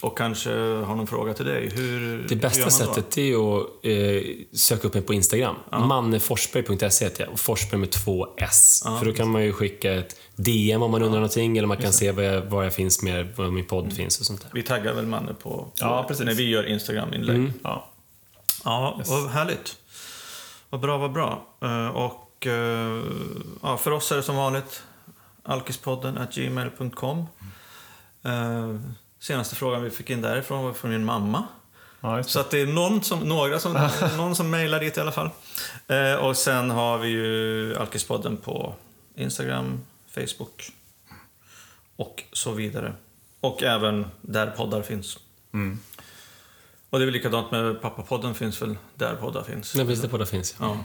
och kanske har någon fråga till dig, hur Det hur bästa då? sättet är att eh, söka upp mig på Instagram. Manneforsberg.se heter jag. Och Forsberg med två S. För då kan man ju skicka ett DM om man undrar någonting. Eller man kan se var jag, var jag finns med, var min podd finns och sånt där. Vi taggar väl Manne på, på Ja, precis. när vi gör Instagram-inlägg. Ja. Ja, vad härligt. Vad bra, vad bra. Eh, och eh, ja, för oss är det som vanligt alkispodden at gmail.com. Uh, senaste frågan vi fick in därifrån var från min mamma. Ja. Så att det är någon som, några som, *laughs* någon som mejlar dit i alla fall. Eh, och sen har vi ju Alkispodden på Instagram, Facebook och så vidare. Och även där poddar finns. Mm. Och det är väl likadant med Pappapodden finns väl där poddar finns. Nej, visst det poddar finns. Ja.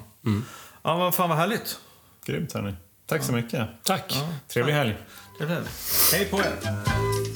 ja, vad fan vad härligt. Grymt hörni. Tack så mycket. Tack! Ja, Trevlig helg. blev det. Hej på er!